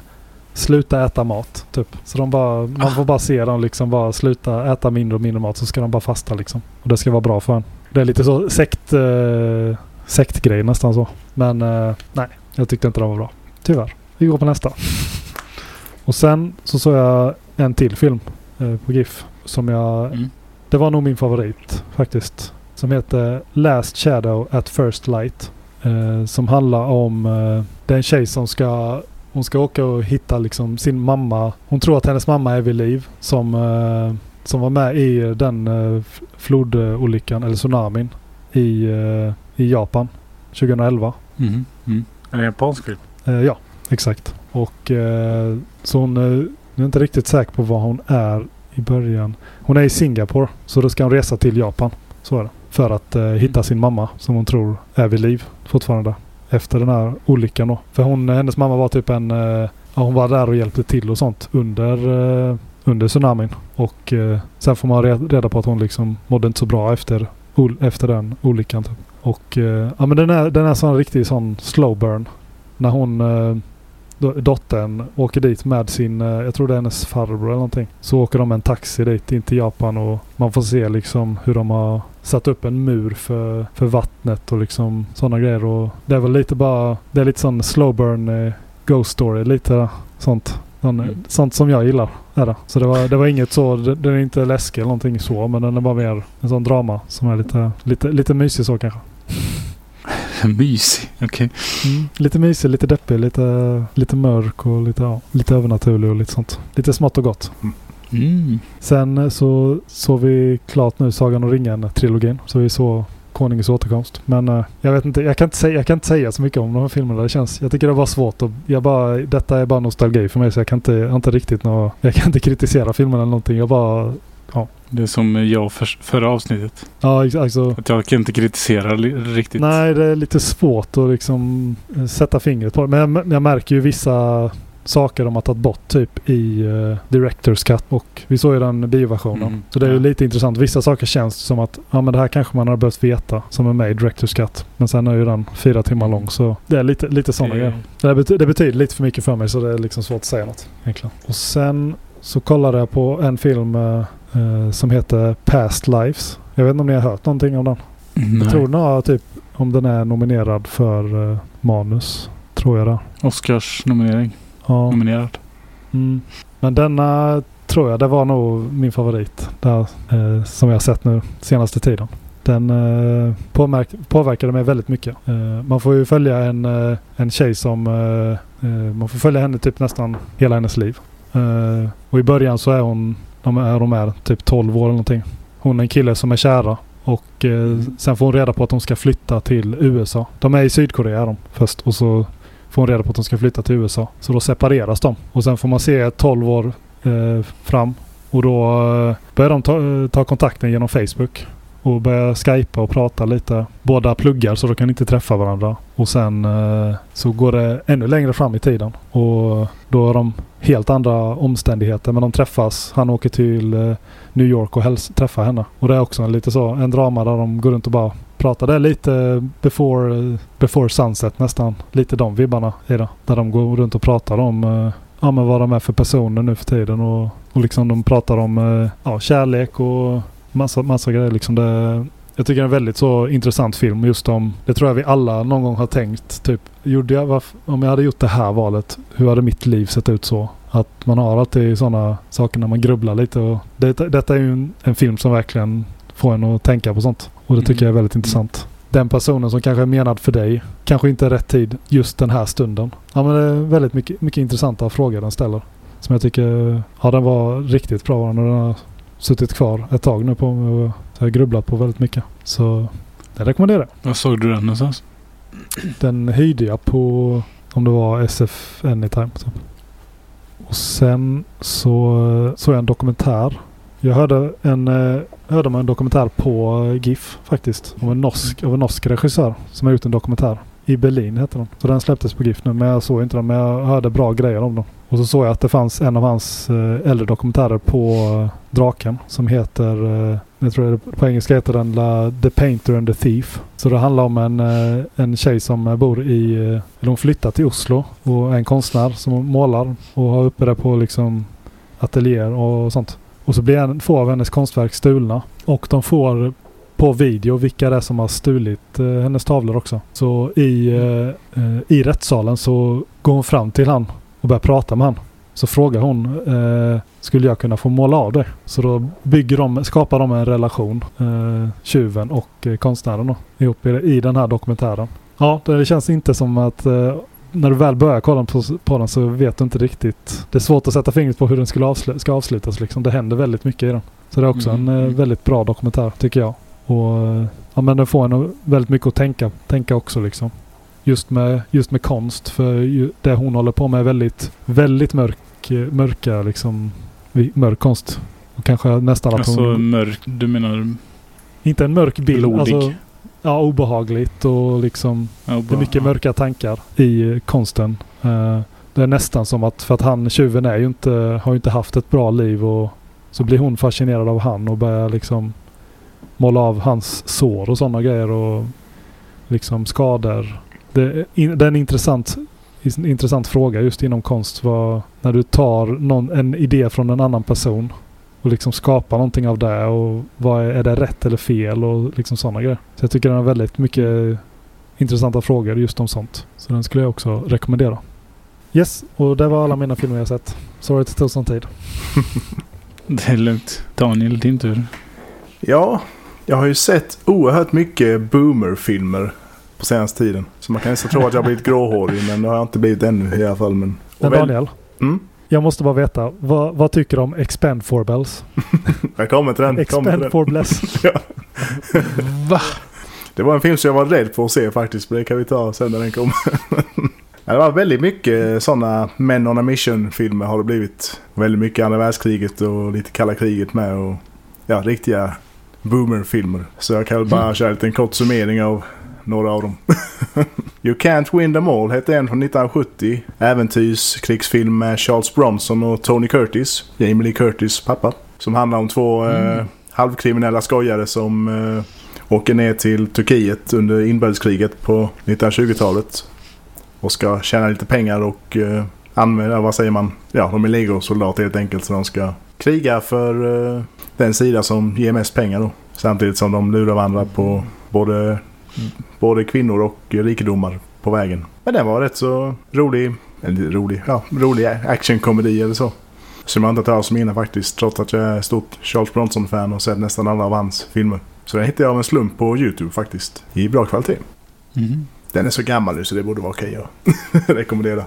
sluta äta mat. Typ. Så de bara, man får bara se dem liksom bara sluta äta mindre och mindre mat så ska de bara fasta liksom. Och det ska vara bra för en. Det är lite så sekt, eh, sektgrej nästan så. Men eh, nej, jag tyckte inte de var bra. Tyvärr. Vi går på nästa. Och sen så såg jag en till film på GIF som jag Mm. det var nog min favorit faktiskt. Som heter Last Shadow at First Light. Eh, som handlar om eh, det är en tjej som ska hon ska åka och hitta liksom sin mamma. Hon tror att hennes mamma är vid liv. Som, eh, som var med i den eh, flodolyckan eller tsunamin i, eh, i Japan 2011. Mm. Mm. Det en japansk film? Eh, ja, exakt. Och eh, så hon eh, jag är inte riktigt säker på var hon är i början. Hon är i Singapore så då ska hon resa till Japan. Så är det. För att eh, hitta sin mamma som hon tror är vid liv fortfarande. Efter den här olyckan då. För hon, hennes mamma var typ en... Eh, ja, hon var där och hjälpte till och sånt under, eh, under tsunamin. Och eh, sen får man re- reda på att hon liksom mådde inte så bra efter, efter den olyckan. Typ. Och eh, ja men den är, den är sån riktig sån slow burn. När hon... Do- dottern åker dit med sin, eh, jag tror det är hennes farbror eller någonting. Så åker de med en taxi dit in till Japan och man får se liksom hur de har satt upp en mur för, för vattnet och liksom sådana grejer. Och det är väl lite bara, det är lite sån slow burn eh, ghost story, lite sånt. Sån, Mm. Sånt som jag gillar. Är det. Så det var, det var inget så, den är inte läskig eller någonting så men den är bara mer en sån drama som är lite, lite, lite mysig så kanske. Mysig. Okej. Mm. Lite mysig, lite deppig, lite, lite mörk och lite, ja, lite övernaturlig och lite sånt. Lite smått och gott. Mm. Sen så såg vi klart nu Sagan om ringen-trilogin. Så vi såg Konungens återkomst. Men eh, jag vet inte, jag kan inte, säga, jag kan inte säga så mycket om de här filmerna. Det känns, jag tycker det var svårt. Och jag bara, detta är bara nostalgi för mig så jag kan inte, jag inte riktigt nå, jag kan inte kritisera filmerna eller någonting. Jag bara, Det är som jag för, förra avsnittet. ja alltså. Att jag kan inte kritisera riktigt. Nej, det är lite svårt att liksom eh, sätta fingret på det. Men jag, jag märker ju vissa saker de har tagit bort typ i uh, Directors Cut och vi såg ju den bioversionen. Mm. Så det är ju lite intressant. Vissa saker känns som att ja men det här kanske man har behövt veta som är med i Directors Cut. Men sen är ju den fyra timmar lång så det är lite, lite sådana Det- grejer. Det, det betyder lite för mycket för mig så det är liksom svårt att säga något egentligen. Och sen så kollade jag på en film eh, som heter Past Lives. Jag vet inte om ni har hört någonting om den? Nej. Jag tror den har typ om den är nominerad för eh, manus. Tror jag det. Oscars nominering. Ja. Nominerad. Mm. Men denna tror jag det var nog min favorit. Där, eh, som jag har sett nu senaste tiden. Den eh, påverk, påverkade mig väldigt mycket. Eh, man får ju följa en, eh, en tjej som... Eh, eh, man får följa henne typ nästan hela hennes liv. Eh, och i början så är hon... De är, de är typ 12 år eller någonting. Hon är en kille som är kära. Och eh, sen får hon reda på att hon ska flytta till USA. De är i Sydkorea de först. Och så får hon reda på att de ska flytta till USA. Så då separeras de. Och sen får man se 12 år eh, fram. Och då eh, börjar de ta, eh, ta kontakten genom Facebook. Och börjar skypa och prata lite. Båda pluggar så de kan inte träffa varandra. Och sen eh, så går det ännu längre fram i tiden. Och då har de helt andra omständigheter. Men de träffas. Han åker till eh, New York och häls- träffar henne. Och det är också en lite så en drama där de går runt och bara pratar. Det är lite before, eh, before sunset nästan. Lite de vibbarna i det. Där de går runt och pratar om eh, ja, men vad de är för personer nu för tiden. Och, och liksom de pratar om eh, ja, kärlek och massa, massa grejer. Liksom det, Jag tycker det är en väldigt så intressant film just om, det tror jag vi alla någon gång har tänkt, typ, gjorde jag, om jag hade gjort det här valet, hur hade mitt liv sett ut så? Att man har alltid sådana saker när man grubblar lite och det, detta är ju en, en film som verkligen får en att tänka på sånt. Och det tycker jag är väldigt intressant. Den personen som kanske är menad för dig, kanske inte är rätt tid just den här stunden. Ja men det är väldigt mycket, mycket intressanta frågor den ställer. Som jag tycker, ja den var riktigt bra den har suttit kvar ett tag nu på och har grubblat på väldigt mycket. Så den rekommenderar jag. Var såg du den någonstans? Den hyrde jag på om det var SF Anytime. Typ. Och sen så såg jag en dokumentär. Jag hörde en, eh, hörde man en dokumentär på eh, GIF faktiskt. Om en norsk, av en norsk regissör som har gjort en dokumentär. I Berlin heter den. Så den släpptes på GIF nu men jag såg inte den. Men jag hörde bra grejer om den. Och så såg jag att det fanns en av hans eh, äldre dokumentärer på eh, Draken. Som heter, eh, jag tror det på engelska heter den La, The Painter and the Thief. Så det handlar om en, en tjej som bor i, eller hon flyttar till Oslo och är en konstnär som målar och har uppe det på liksom ateljéer och sånt. Och så blir en, två av hennes konstverk stulna. Och de får på video vilka det är som har stulit eh, hennes tavlor också. Så i, eh, eh, i rättssalen så går hon fram till han och börjar prata med han. Så frågar hon, eh, skulle jag kunna få måla av det? Så då bygger de, skapar de en relation, eh, tjuven och eh, konstnären då, ihop i, i den här dokumentären. Ja, det känns inte som att eh, när du väl börjar kolla på, på den så vet du inte riktigt. Det är svårt att sätta fingret på hur den skulle avslu, ska avslutas liksom. Det händer väldigt mycket i den. Så det är också Mm. en eh, väldigt bra dokumentär tycker jag. Och ja, men den får en väldigt mycket att tänka, tänka också liksom. Just med, just med konst. För det hon håller på med är väldigt, väldigt mörk, mörka liksom. Mörk konst. Och kanske nästan att Alltså hon... mörk. Du menar Inte en mörk bild. blodig? Alltså, ja, obehagligt och liksom Ja, det är mycket mörka tankar i konsten. Eh, det är nästan som att, för att han, tjuven är ju inte, har ju inte haft ett bra liv och så blir hon fascinerad av han och börjar liksom måla av hans sår och sådana grejer och liksom skador. Det, in, det är en intressant, en intressant fråga just inom konst. Vad, när du tar någon, en idé från en annan person och liksom skapar någonting av det och vad är, är det rätt eller fel och liksom sådana grejer. Så jag tycker den har väldigt mycket intressanta frågor just om sånt. Så den skulle jag också rekommendera. Yes, och det var alla mina filmer jag sett. Sorry att det tog sån tid. Det är lugnt. Daniel, din tur. Ja, jag har ju sett oerhört mycket boomer-filmer på senaste tiden. Så man kan nästan tro att jag har blivit gråhårig, men det har jag inte blivit ännu i alla fall. Men, Men Daniel, Mm? jag måste bara veta. Vad, vad tycker du om Expend for Bells? Jag kommer till den. Kommer till Expend den. for Bless. Ja. Va? Det var en film som jag var rädd för att se faktiskt, men det kan vi ta sen när den kommer. Det var väldigt mycket sådana Men on a Mission-filmer har det blivit. Väldigt mycket andra världskriget och lite kalla kriget med och ja, riktiga boomer-filmer. Så jag kan bara köra en liten kort summering av några av dem. you Can't Win Them All hette en från 1970. Äventyrskrigsfilm med Charles Bronson och Tony Curtis. Jamie Lee Curtis pappa. Som handlar om två eh, halvkriminella skojare som eh, åker ner till Turkiet under inbördeskriget på 1920-talet. Och ska tjäna lite pengar och eh, använda, vad säger man? Ja, de är legosoldater helt enkelt. Så de ska kriga för eh, den sida som ger mest pengar då. Samtidigt som de lurar varandra på både, både kvinnor och rikedomar på vägen. Men den var rätt så rolig. Eller rolig, ja, rolig actionkomedi eller så. Som jag inte har talat om innan faktiskt. Trots att jag är stort Charles Bronson-fan och sett nästan alla av hans filmer. Så den hittade jag av en slump på YouTube faktiskt. I bra kvalitet. Mhm. Den är så gammal nu så det borde vara okej att rekommendera.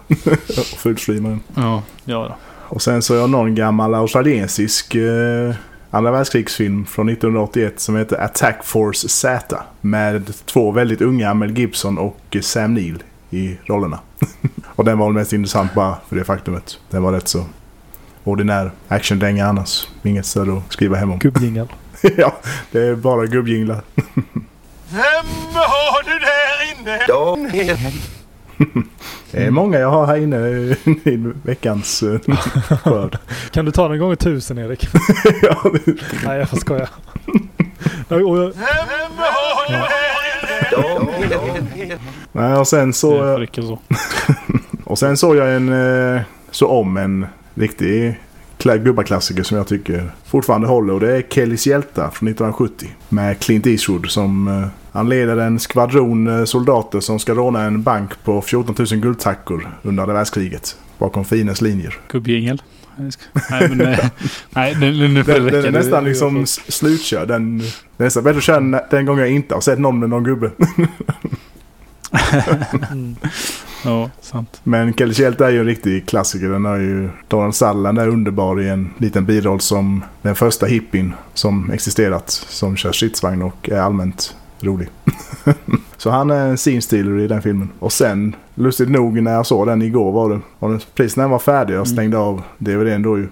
och den. Ja, ja då. Och sen så har jag någon gammal australiensisk eh, andra världskrigsfilm från 1981 som heter Attack Force Z. Med två väldigt unga Mel Gibson och Sam Neill i rollerna. och den var väl mest intressant bara för det faktumet. Den var rätt så ordinär actiondänga annars. Inget större att skriva hem om. Gubbjingel. ja, det är bara gubbjinglar. Vem har du där inne? Det är många jag har här inne i veckans eh, skörd. Kan du ta den gånger tusen Erik? ja, Nej, jag får skoja. Nej, och jag-? Nej, och sen så... Och sen såg jag en, eh, så om en riktig kla- gubbaklassiker som jag tycker fortfarande håller. Och det är Kellys hjältar från 1970. Med Clint Eastwood som... han leder en skvadron eh, soldater som ska råna en bank på 14 000 guldtackor under andra världskriget. Bakom fiendens linjer. Gubbjingel. Nej, men, eh, nej det Den, räcka. den är nästan liksom slutkörd. Den, den är nästan bättre att köra den- den gången jag inte har sett någon med någon gubbe. Mm. Ja, sant. Men Kellys hjälte är ju en riktig klassiker. Den har ju Donald Sutherland är underbar i en liten biroll som den första hippien som existerat. Som kör stridsvagn och är allmänt rolig. Så han är en scene stealer i den filmen. Och sen, lustigt nog när jag såg den igår var det. Den, precis när den var färdig och stängde av DVDn då ju.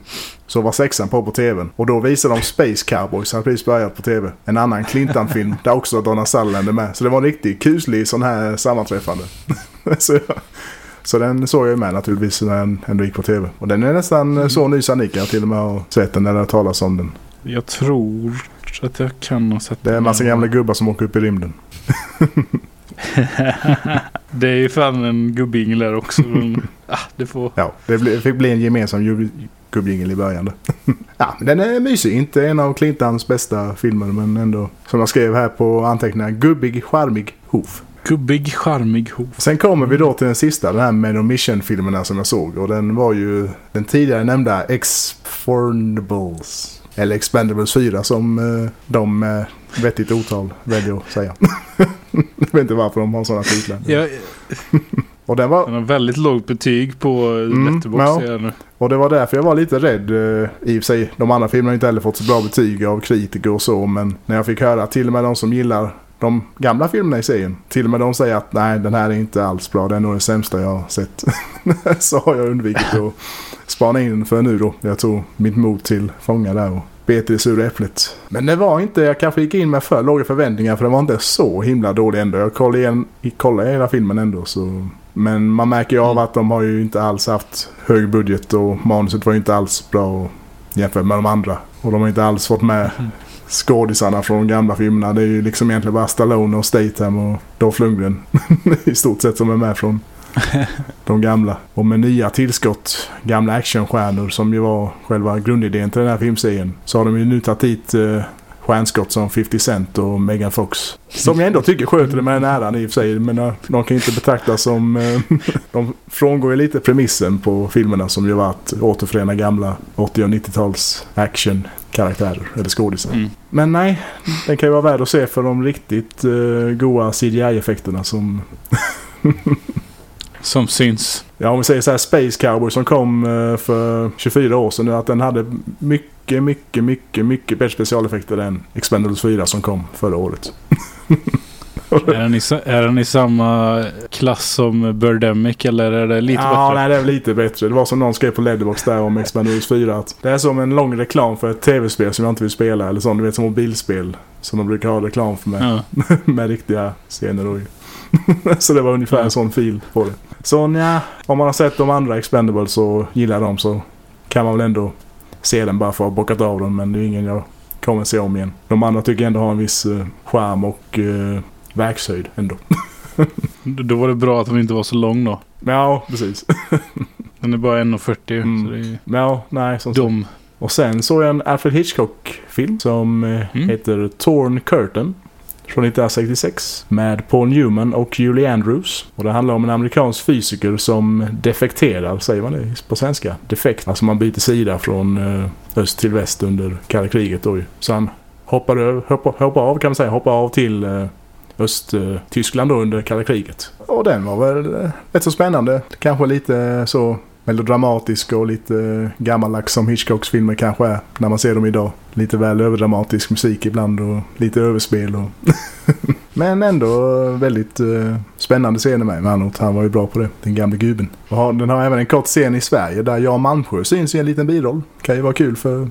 Så var sexan på på tvn. Och då visade de Space Cowboys. Hade precis börjat på tv. En annan Clintan-film där också Donald Sutherland är med. Så det var en riktigt kuslig sån här sammanträffande. så, jag, så den såg jag ju med naturligtvis när den ändå gick på tv. Och den är nästan så ny så ni kan till och med ha sett den eller talas om den. Jag tror att jag kan ha sett Det är en massa gamla gubbar som åker upp i rymden. det är ju fan en gubbjingel där också. Men, ah, det får... Ja, det bli- fick bli en gemensam gubbjingel i början. ja, den är mysig. Inte en av Clintans bästa filmer men ändå som jag skrev här på anteckningar. Gubbig, charmig hoof. Gubbig, charmig hov. Sen kommer vi då till den sista, den här med de Mission-filmerna som jag såg. Och den var ju den tidigare nämnda Exfordables. Eller Expendables 4 som eh, de med vettigt otal väljer att säga. jag vet inte varför de har sådana titlar. Jag, Och, den var, den har väldigt lågt betyg på Mm, Letterboxd. ja. och det var därför jag var lite rädd. eh, I och för sig, de andra filmerna har inte heller fått så bra betyg av kritiker och så. Men när jag fick höra till och med de som gillar de gamla filmerna i serien. Till och med de säger att nej den här är inte alls bra. Det är nog det sämsta jag har sett. så har jag undvikit att spana in för nu då. Jag tog mitt mod till fånga där och bet i det sura äpplet. Men det var inte, jag kanske gick in med för låga förväntningar för den var inte så himla dålig ändå. Jag kollade, igen, kollade hela filmen ändå så. Men man märker ju av att de har ju inte alls haft hög budget och manuset var ju inte alls bra jämfört med de andra. Och de har inte alls fått med skådisarna från de gamla filmerna. Det är ju liksom egentligen bara Stallone och Statham och Dolph Lundgren i stort sett som är med från de gamla. Och med nya tillskott, gamla actionstjärnor som ju var själva grundidén till den här filmserien. Så har de ju nu tagit hit eh, stjärnskott som 50 Cent och Megan Fox. Som jag ändå tycker sköter det med den äran i och för sig. Men eh, de kan inte betraktas som... Eh, de frångår ju lite premissen på filmerna som ju var att återförena gamla 80 och 90-tals actionkaraktärer eller skådisar. Mm. Men nej, den kan ju vara värd att se för de riktigt uh, goa CGI-effekterna som... Som syns. Ja, om vi säger så här Space Cowboy som kom eh, för 24 år sedan nu. Att den hade mycket, mycket, mycket, mycket bättre specialeffekter än Expendables 4 som kom förra året. Är den, i, är den i samma klass som Birdemic eller är det lite ja, bättre? nej, det är lite bättre. Det var som någon skrev på Letterboxd där om Expendables 4. Att det är som en lång reklam för ett tv-spel som jag inte vill spela. Eller sånt, du vet som mobilspel. Som de brukar ha reklam för med. Ja. med riktiga scener ju. så det var ungefär en sån fil på det. Så ja, om man har sett de andra Expendables och gillar dem så kan man väl ändå se den bara för att ha bockat av den. Men det är ingen jag kommer se om igen. De andra tycker jag ändå har en viss uh, charm och uh, verkshöjd ändå. Då var det bra att den inte var så lång då. Ja, precis. Den är bara 1,40. Mm. Så det är Ja, nej, som dum. Och sen såg jag en Alfred Hitchcock-film som eh, Mm. heter Torn Curtain. Från 1966 med Paul Newman och Julie Andrews. Och det handlar om en amerikansk fysiker som defekterar, säger man det på svenska? Defekt. Alltså man byter sida från eh, öst till väst under kalla kriget då ju. Så han hoppar, över, hoppar, hoppar av kan man säga, hoppar av till eh, Östtyskland då under kalla kriget. Och den var väl eh, rätt så spännande. Kanske lite så melodramatisk och lite eh, gammaldags som Hitchcocks filmer kanske är när man ser dem idag. Lite väl överdramatisk musik ibland och lite överspel. Och Men ändå väldigt uh, spännande scener med Manot. Han var ju bra på det, den gamle gubben. Och har, den har även en kort scen i Sverige där Jan Malmsjö syns i en liten biroll. Kan ju vara kul för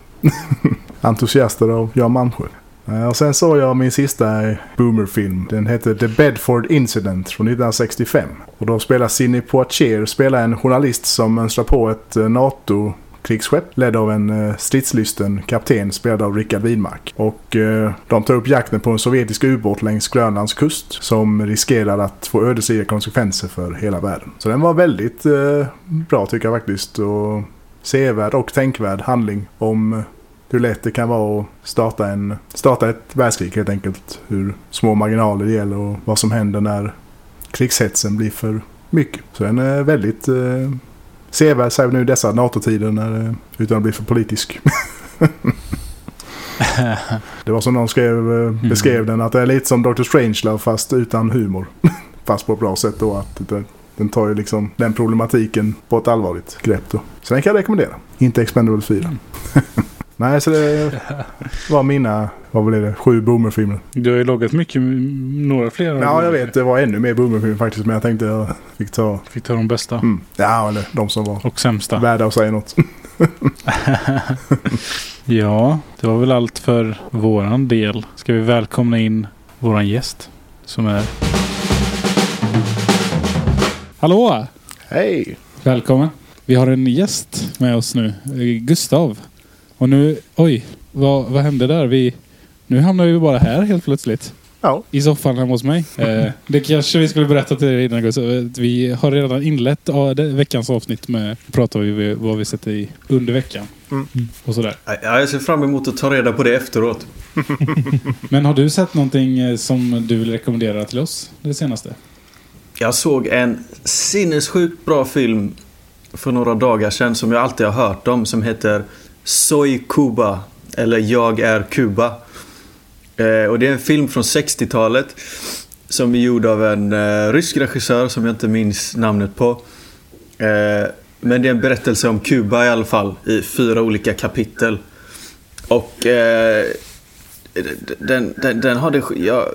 entusiaster av Jan Malmsjö. Eh, och sen såg jag min sista boomerfilm. Den hette The Bedford Incident från 1965. Och då spelar Sidney Poitier spelar en journalist som mönstrar på ett eh, NATO krigsskepp ledd av en eh, stridslysten kapten spelad av Richard Widmark. Och eh, de tar upp jakten på en sovjetisk ubåt längs Grönlands kust som riskerar att få ödesdigra konsekvenser för hela världen. Så den var väldigt eh, bra tycker jag faktiskt. Och sevärd och tänkvärd handling om hur lätt det kan vara att starta, en, starta ett världskrig helt enkelt. Hur små marginaler det gäller och vad som händer när krigshetsen blir för mycket. Så den är väldigt eh, sevärd särskilt nu dessa NATO-tider när, utan att bli för politisk. det var som någon skrev, eh, beskrev den att det är lite som Dr. Strangelove fast utan humor. fast på ett bra sätt då. Att det, den tar ju liksom den problematiken på ett allvarligt grepp då. Så den kan jag rekommendera. Inte Expendables 4. Nej, så det var mina, vad blir det, sju boomerfilmer. Du har ju loggat mycket, några fler. Ja, jag vet. Det var ännu mer boomerfilmer faktiskt. Men jag tänkte jag fick ta... Fick ta de bästa. Mm. Ja, eller de som var Och sämsta. värda att säga något. ja, det var väl allt för våran del. Ska vi välkomna in våran gäst som är... Hallå! Hej! Välkommen! Vi har en gäst med oss nu. Gustav. Och nu, oj, vad, vad hände där? Vi, nu hamnar vi bara här helt plötsligt. Ja. I soffan hemma hos mig. Eh, det kanske vi skulle berätta till dig innan Gustav. att Vi har redan inlett veckans avsnitt med att prata om vad vi sätter i under veckan. Mm. Och sådär. Ja, jag ser fram emot att ta reda på det efteråt. Men har du sett någonting eh, som du vill rekommendera till oss det senaste? Jag såg en sinnessjukt bra film för några dagar sedan som jag alltid har hört om som heter Soy Cuba eller Jag är Kuba. Eh, och det är en film från 60-talet som är gjord av en eh, rysk regissör som jag inte minns namnet på. Eh, men det är en berättelse om Kuba i alla fall i fyra olika kapitel. Och eh, den, den, den det... Jag,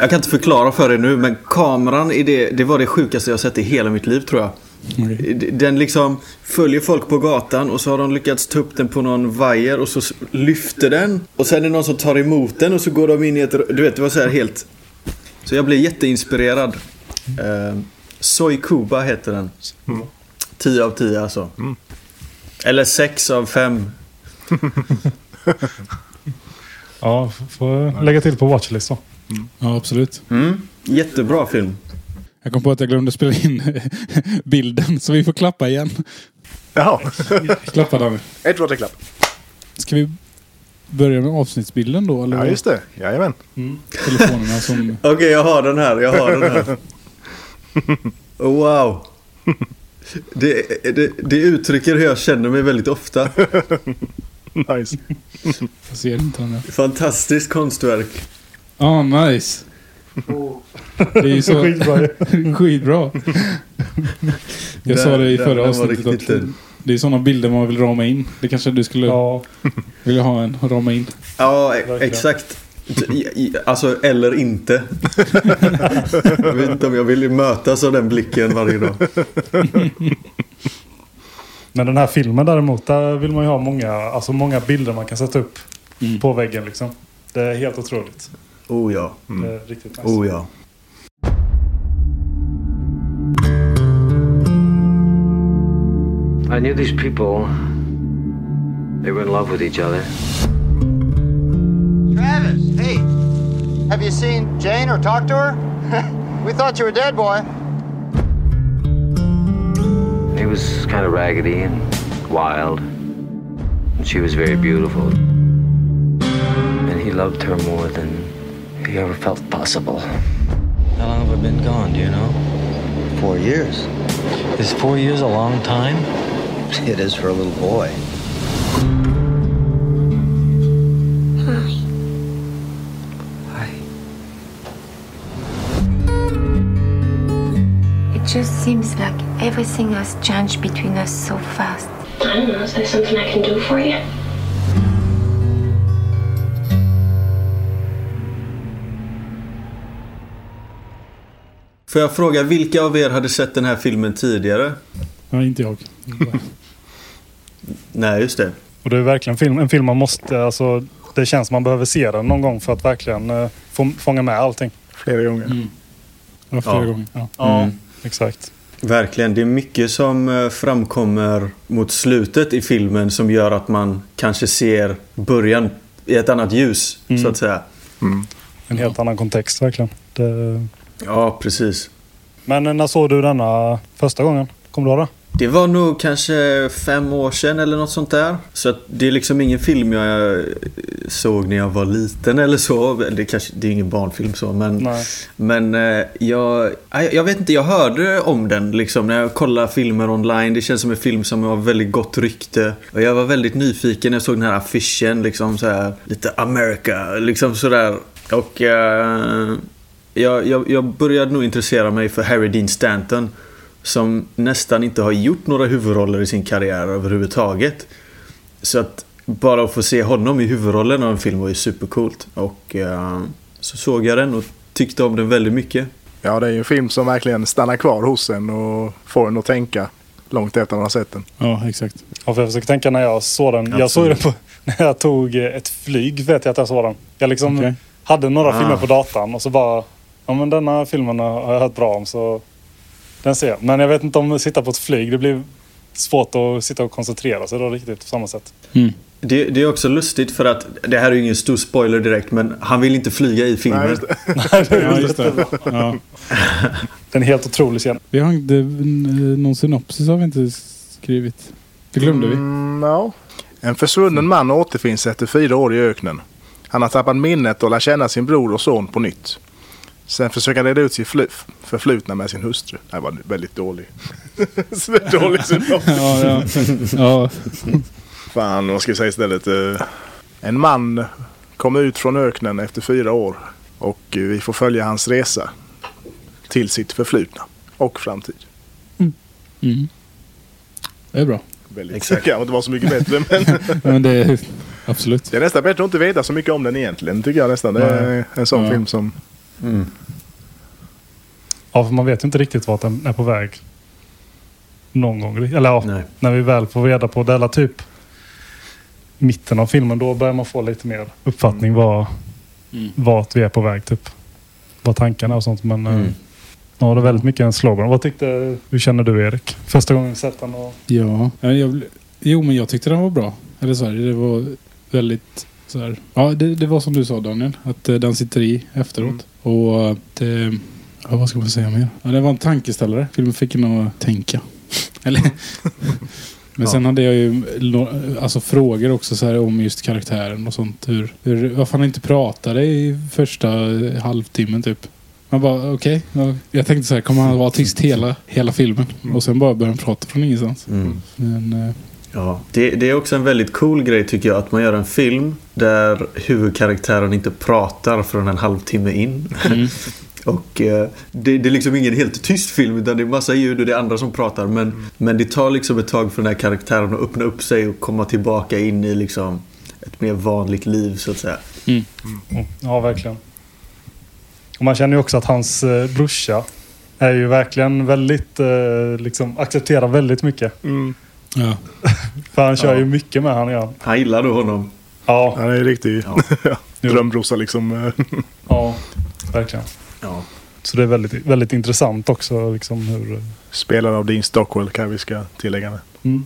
jag kan inte förklara för er nu men kameran i det, det var det sjukaste jag sett i hela mitt liv tror jag. Den liksom följer folk på gatan och så har de lyckats ta upp den på någon vajer och så lyfter den. Och sen är det någon som tar emot den och så går de in i ett... Du vet, det var så här helt... Så jag blev jätteinspirerad. Eh, Soy Cuba heter den. 10 av 10 alltså. Eller 6 av 5. Ja, får lägga till på watchlist då. Ja, absolut. Mm. Jättebra film. Jag kom på att jag glömde spela in bilden så vi får klappa igen. Jaha. Klappa Danny. Ett, två, tre, klapp. Ska vi börja med avsnittsbilden då? Eller Ja, just det. Jajamän. telefonerna som... Okej, jag har den här. Jag har den här. Oh, wow. Det, det, det uttrycker hur jag känner mig väldigt ofta. Nice. Jag ser inte den. Fantastiskt konstverk. Ah, nice. Det är ju så... Skitbra. Skitbra. Jag sa det i förra den avsnittet att det är sådana bilder man vill rama in. Det kanske du skulle Ja, vilja ha en rama in. Ja, exakt. Alltså, eller inte. Jag vet inte om jag vill mötas av den blicken varje dag. men den här filmen däremot, där vill man ju ha många, alltså många bilder man kan sätta upp Mm. på väggen liksom. Det är helt otroligt. Oh ja. Mm. Det är riktigt nice. Oh ja. I knew these people. They were in love with each other. Travis, hey, have you seen Jane or talked to her? we thought you were dead, boy. He was kind of raggedy and wild. And she was very beautiful. And he loved her more than he ever felt possible. How long have I been gone, do you know? Four years. Is four years a long time? It is for a little boy. Hi. Hi. It just seems like everything has changed between us so fast. I don't know. Is there something I can do for you? Får jag fråga, vilka av er hade sett den här filmen tidigare? Ja, inte jag. Nej, just det. Och det är verkligen film, en film man måste, alltså det känns som man behöver se den någon gång för att verkligen uh, få, fånga med allting. Flera gånger. Mm. Ja, flera Ja. gånger. Ja. Ja, Mm. exakt. Verkligen. Det är mycket som eh, framkommer mot slutet i filmen som gör att man kanske ser början i ett annat ljus, Mm. så att säga. En helt annan kontext verkligen. Det... Ja, precis. Men när såg du denna första gången? Kommer du ihåg det? Det var nog kanske fem år sedan eller något sånt där. Så det är liksom ingen film jag eh, såg när jag var liten eller så. Det, kanske, det är ingen barnfilm så men... Nej. Men eh, jag, jag vet inte, jag hörde om den liksom när jag kollade filmer online. Det känns som en film som har väldigt gott rykte. Och jag var väldigt nyfiken när jag såg den här affischen liksom så här lite America liksom sådär. Och eh, jag, jag, jag började nog intressera mig för Harry Dean Stanton. Som nästan inte har gjort några huvudroller i sin karriär överhuvudtaget. Så att bara att få se honom i huvudrollen av en film var ju supercoolt. Och eh, så såg jag den och tyckte om den väldigt mycket. Ja, det är ju en film som verkligen stannar kvar hos en och får en att tänka långt efter man har sett den. Ja, exakt. Ja, för jag försöker tänka när jag såg den. Jag såg den på, när jag tog ett flyg vet jag att jag såg den. Jag liksom Okej. hade några Ah. filmer på datan och så bara... Ja men denna filmen har jag hört bra om så den ser jag. Men jag vet inte om att sitta på ett flyg. Det blir svårt att sitta och koncentrera sig då riktigt på samma sätt. Mm. Det, det är också lustigt för att det här är ju ingen stor spoiler direkt men han vill inte flyga i Nej, filmen. just det. Ja, just det. Ja. Den är helt otrolig scen. Vi har inte, någon synopsis har vi inte skrivit. Det glömde vi. Mm, ja. En försvunnen man återfinns efter fyra år i öknen. Han har tappat minnet och lär känna sin bror och son på nytt. Sen försöker han reda ut sitt förflutna med sin hustru. Det var väldigt dålig. dålig synopsis. Ja, ja. ja. Fan, vad ska vi säga istället? Eh, En man kom ut från öknen efter fyra år. Och vi får följa hans resa. Till sitt förflutna. Och framtid. Mm. Det är bra. Väldigt. Exakt. Det kan inte vara så mycket bättre. Men men det är absolut. det är nästan bättre att inte veta så mycket om den egentligen. Tycker jag nästan. Det är en sån Ja. film som... Mm. Ja, för man vet ju inte riktigt vart den är på väg. Någon gång. Eller ja, Nej. när vi väl får reda på det. Eller typ mitten av filmen. Då börjar man få lite mer uppfattning var, Mm. vart vi är på väg. Typ. Vad tankarna och sånt. Men Mm. eh, ja, det är väldigt mycket en slogan. Vad tyckte, hur känner du Erik? Första gången vi sett den och... Ja, ja, jag, jo men jag tyckte den var bra. Eller så här, det var väldigt så här. Ja, det, det var som du sa Daniel. Att eh, den sitter i efteråt. Och att, eh, ja, vad ska man säga mer? Ja, det var en tankeställare. Filmen fick en att tänka. Eller? Men Ja. sen hade jag ju alltså, frågor också så här, om just karaktären och sånt. Hur, hur, varför han inte pratade i första halvtimmen typ. Man bara okej. ja, jag tänkte så här, kommer han vara tyst hela, hela filmen? Och sen bara börja prata från ingenstans. Mm. Men, eh, Ja, det, det är också en väldigt cool grej tycker jag att man gör en film där huvudkaraktären inte pratar förrän en halvtimme in. mm. Och eh, det, det är liksom ingen helt tyst film utan det är massa ljud och det är andra som pratar. Men, men det tar liksom ett tag för den här karaktären att öppna upp sig och komma tillbaka in i liksom ett mer vanligt liv så att säga. Ja, verkligen. Och man känner ju också att hans eh, brorsa är ju verkligen väldigt, eh, liksom accepterar väldigt mycket. Mm. ja. För han kör Ja. ju mycket med han ja. Han gillar då honom. Ja, Han är en riktig Ja. drömbrorsa liksom. ja, verkligen. Ja. Så det är väldigt, väldigt intressant också liksom hur... Spelad av Dean Stockwell kan vi ska tillägga med. Mm.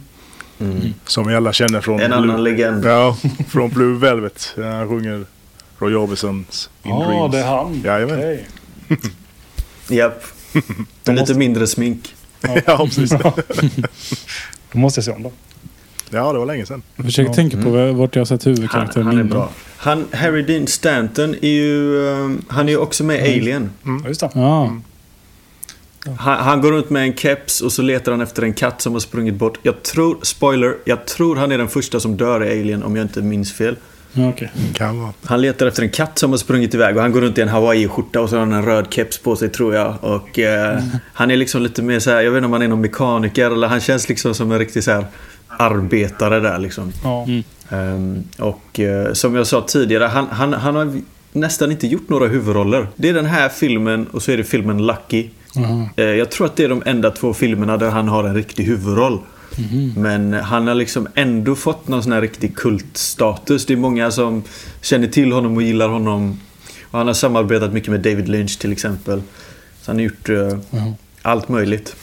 Mm. Som vi alla känner från... En annan legend. Ja, från Blue Velvet. Han sjunger Roy Orbisons In Ja, Dreams. det är han. Jajamän. Okej. Japp. Med lite mindre smink. ja, precis. Då måste jag se om dem. Ja, det var länge sedan. Jag försöker Ja. tänka på vart jag har sett Han, huvudkaraktären han är innan. bra. Han, Harry Dean Stanton är ju, um, han är ju också med i Alien. Ja, just det. Ja. Han, han går runt med en keps och så letar han efter en katt som har sprungit bort. Jag tror, spoiler, jag tror han är den första som dör i Alien om jag inte minns fel. ja okej. Kan vara. Han letar efter en katt som har sprungit iväg och han går runt i en Hawaii-skjorta och så har han en röd keps på sig tror jag. Och eh, han är liksom lite mer så här, jag vet inte om han är någon mekaniker eller han känns liksom som en riktig så här arbetare där liksom. Ja. Mm. Ehm, och eh, som jag sa tidigare, han, han, han har nästan inte gjort några huvudroller. Det är den här filmen och så är det filmen Lucky. Eh, jag tror att det är de enda två filmerna där han har en riktig huvudroll. Men han har liksom ändå fått någon sån här riktig kultstatus. Det är många som känner till honom och gillar honom. Och han har samarbetat mycket med David Lynch till exempel. Så han har gjort Ja. allt möjligt.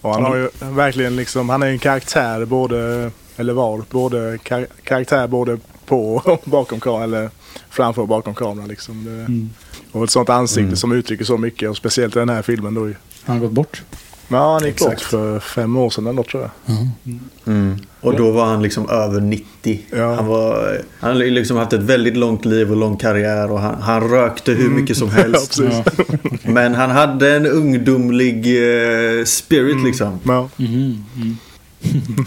Och han har ju verkligen liksom, han är en karaktär både, eller var, både kar karaktär både på och bakom kameran, eller framför och bakom kameran liksom. Det, Mm. Och ett sånt ansikte Mm. som uttrycker så mycket och speciellt i den här filmen då ju. Har han gått bort? Ja, han gick bort för fem år sedan eller något tror jag. Mm. Och då var han liksom över 90. Ja. Han, var, han har liksom haft ett väldigt långt liv och lång karriär och han, han rökte hur mycket som Mm. Ja, helst. precis. Men han hade en ungdomlig eh, spirit liksom. Ja. Mm.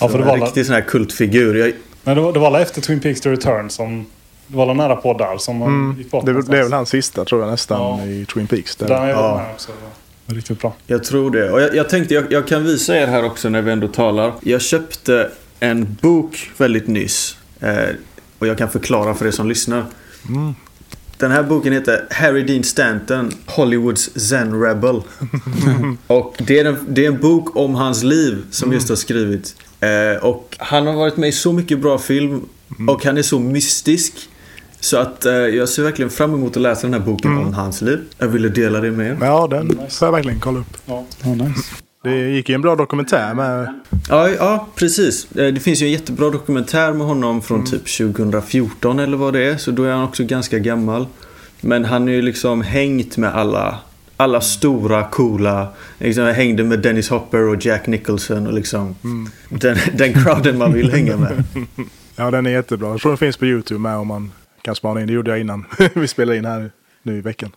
Ja, för det en var, la, riktig sån här kultfigur. Jag, men det var, det var la efter Twin Peaks The Return som... Det var nära på där som han Mm. gick bort Det, är väl- det är väl någonstans. hans sista tror jag nästan Ja. i Twin Peaks. Där. Där är Ja. ja. också. Riktigt bra. Jag tror det. Och jag, jag tänkte jag, jag kan visa er här också när vi ändå talar. Jag köpte en bok väldigt nyss. Eh, och jag kan förklara för er som lyssnar. Mm. Den här boken heter Harry Dean Stanton, Hollywoods Zen Rebel. och det är, en, det är en bok om hans liv som just har skrivit. Eh, och han har varit med i så mycket bra film. Och han är så mystisk. Så att eh, jag ser verkligen fram emot att läsa den här boken om hans liv. Jag ville dela det med er. Ja, den får jag verkligen kolla upp. Ja. Ja, nice. Det gick ju en bra dokumentär med. Ja, ja, precis. Eh, Det finns ju en jättebra dokumentär med honom från typ 2014 eller vad det är. Så då är han också ganska gammal. Men han är ju liksom hängt med alla, alla stora, coola. Liksom, jag hängde med Dennis Hopper och Jack Nicholson och liksom den, den crowden man vill hänga med. Ja, den är jättebra. Jag tror den finns på YouTube med om man kan spana in. Det gjorde jag innan vi spelade in här nu i veckan.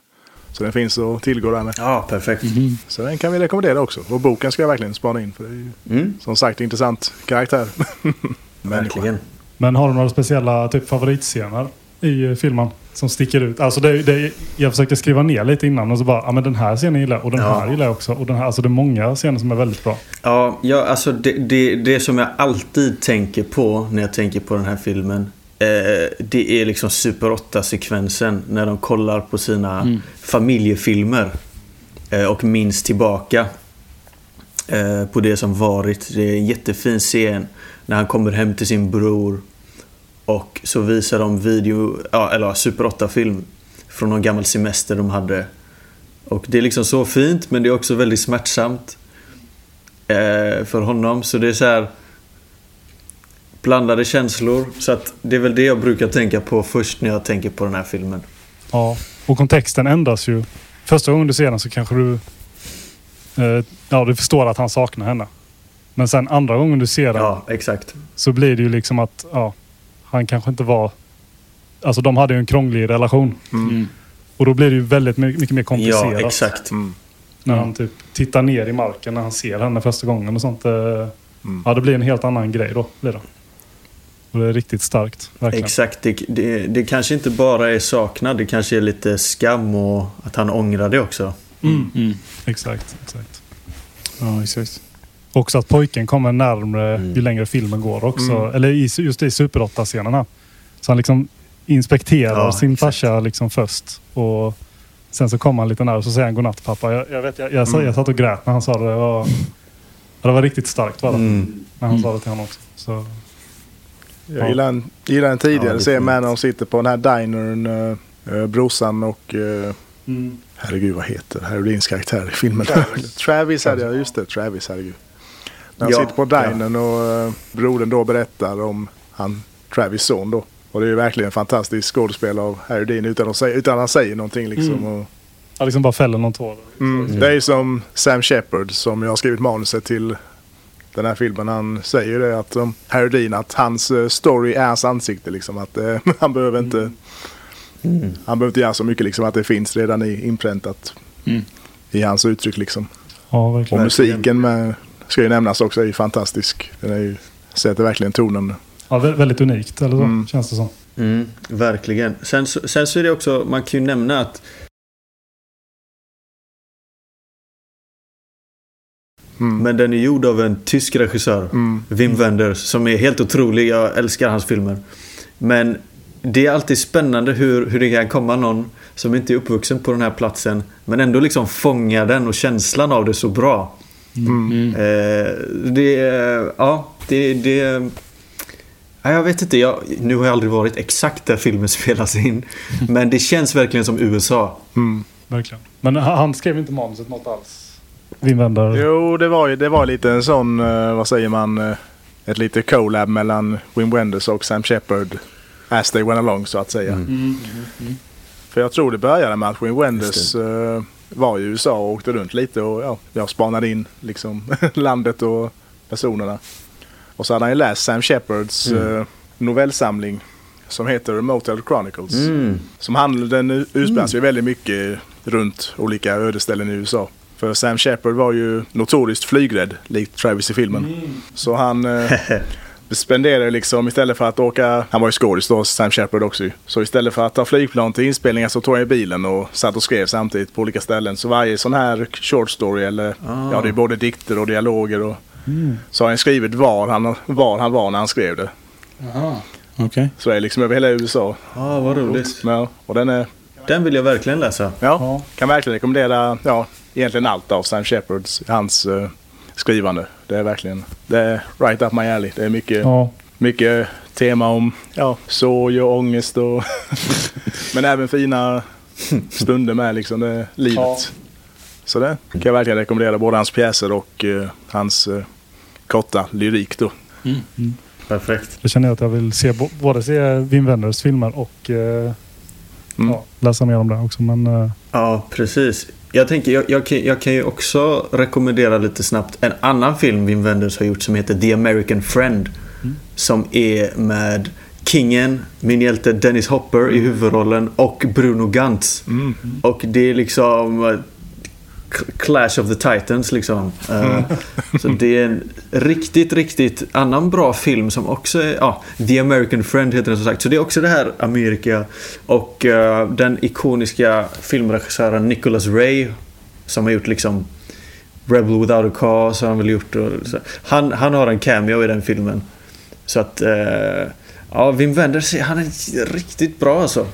Så den finns att tillgå där med. Ja, perfekt. Så den kan vi rekommendera också. Och boken ska jag verkligen spana in. För det är ju Mm, som sagt intressant karaktär. verkligen. Men har du några speciella typ favoritscener i eh, filmen? Som sticker ut? Alltså det, det, jag försökte skriva ner lite innan och så bara, ja men den här scenen gillar jag och den Ja. här gillar jag också. Och den här, alltså det är många scener som är väldigt bra. Ja, ja alltså det, det, det som jag alltid tänker på när jag tänker på den här filmen. Eh, det är liksom Super 8-sekvensen när de kollar på sina familjefilmer. Eh, och minns tillbaka eh, på det som varit. Det är en jättefin scen när han kommer hem till sin bror. Och så visar de video, ja, eller Super 8-film från någon gammal semester de hade. Och det är liksom så fint men det är också väldigt smärtsamt för honom. Så det är så här blandade känslor. Så att det är väl det jag brukar tänka på först när jag tänker på den här filmen. Ja. Och kontexten ändras ju. Första gången du ser den så kanske du... Eh, ja, du förstår att han saknar henne. Men sen andra gången du ser den Ja, exakt. så blir det ju liksom att ja, han kanske inte var... Alltså de hade ju en krånglig relation. Mm. Och då blir det ju väldigt my- mycket mer komplicerat. Ja, exakt. Mm. När han typ tittar ner i marken när han ser henne första gången och sånt. eh, Mm. Ja, det blir en helt annan grej då. Blir det. Och det är riktigt starkt. Verkligen. Exakt. Det, det, det kanske inte bara är saknad. Det kanske är lite skam och att han ångrar det också. Mm. Mm. Exakt, exakt. Ja, exakt. Också att pojken kommer närmre Mm. ju längre filmen går också. Mm. Eller i, just i Super 8-scenerna. Så han liksom inspekterar Ja, sin exakt. farsa liksom först. Och sen så kommer han lite nära och så säger han godnatt pappa. Jag, jag, vet, jag, jag, Mm. jag satt och grät när han sa det. Det var, det var riktigt starkt var det. Mm. När han sa det till honom också. Så, Jag gillar en, gillar en tidigare Ja, det är scen med när de sitter på den här dinern. Uh, uh, brorsan och... Uh, mm. herregud vad heter Harry Deans karaktär i filmen? Travis hade jag. Just det, Travis. Herregud. När han Ja, sitter på dinern och uh, brodern då berättar om han, Travis son då. Och det är ju verkligen en fantastisk skådespel av Harry Dean utan att, säga, utan att han säger någonting liksom. Mm. Och, Ja, liksom bara fäller någon tår. Mm. Det är som Sam Shepard som jag har skrivit manuset till den här filmen. Han säger det att um, Harry Dean, att hans eh, story är hans ansikte liksom. Att eh, han behöver inte Mm. han behöver inte göra så mycket liksom. Att det finns redan i inpräntat Mm. i hans uttryck liksom. Ja, Och musiken med, ska ju nämnas också, är ju fantastisk. Den är ju, sätter verkligen tonen. Ja, vä- väldigt unikt eller så, Mm. känns det som. Mm, verkligen. Sen, sen så är det också, man kan ju nämna att Mm. men den är gjord av en tysk regissör. Mm. Wim Wenders som är helt otrolig. Jag älskar hans filmer. Men det är alltid spännande hur, hur det kan komma någon som inte är uppvuxen på den här platsen men ändå liksom fångar den och känslan av det så bra. Mm. Eh, det, är- ja, det, det ja, Jag vet inte, jag, nu har jag aldrig varit exakt där filmen spelas in. Men det känns verkligen som USA. Mm. Verkligen. Men han han skrev inte manuset något alls? Wenders? Jo, det var ju det var lite en sån, eh, vad säger man, eh, ett lite collab mellan Wim Wenders och Sam Shepard. As they went along så att säga. Mm. För jag tror det började med att Wim Wenders eh, var i USA och åkte runt lite och ja, jag spanade in liksom landet och personerna. Och så hade han ju läst Sam Shepards Mm. novellsamling som heter Motel Chronicles. Mm. Som handlar, den utspelar sig väldigt mycket runt olika ödeställen i USA. För Sam Shepard var ju notoriskt flygrädd, likt Travis i filmen. Så han eh, spenderade liksom istället för att åka, han var ju skådis då, Sam Shepard också ju. Så istället för att ta flygplan till inspelningar så tog i bilen och satt och skrev samtidigt på olika ställen. Så varje sån här short story eller, Ah. ja det är både dikter och dialoger och Mm. så har han skrivit var han, var han var när han skrev det. Jaha. Okej. Så det är liksom över hela USA. Ja, vad roligt. Ja, och den är Den vill jag verkligen läsa. Ja, kan verkligen rekommendera ja, egentligen allt av Sam Shepards, hans eh, skrivande. Det är verkligen det är right up my alley. Det är mycket, Ja. mycket tema om ja, sorg och ångest och men även fina stunder med liksom det, livet. Ja. Så det kan jag verkligen rekommendera både hans pjäser och eh, hans eh, korta lyrik då. Perfekt. Jag känner att jag vill se, både se Wim Wenders filmer och eh, Mm. ja, läsa mer om det också. Men Ja, precis. Jag tänker, jag, jag, kan, jag kan ju också rekommendera lite snabbt en annan film Wim Wenders har gjort som heter The American Friend. Som är med Kingen, min hjälte Dennis Hopper i huvudrollen och Bruno Gantz. Mm. Och det är liksom Clash of the Titans liksom. Eh, så det är en riktigt, riktigt annan bra film som också är, ja, The American Friend heter den som sagt. Så det är också det här Amerika och eh, den ikoniska filmregissören Nicholas Ray som har gjort liksom Rebel Without a Cause har han väl gjort. Och, så. Han, han har en cameo i den filmen. Så att, eh, ja, Wim Wenders, han är riktigt bra alltså.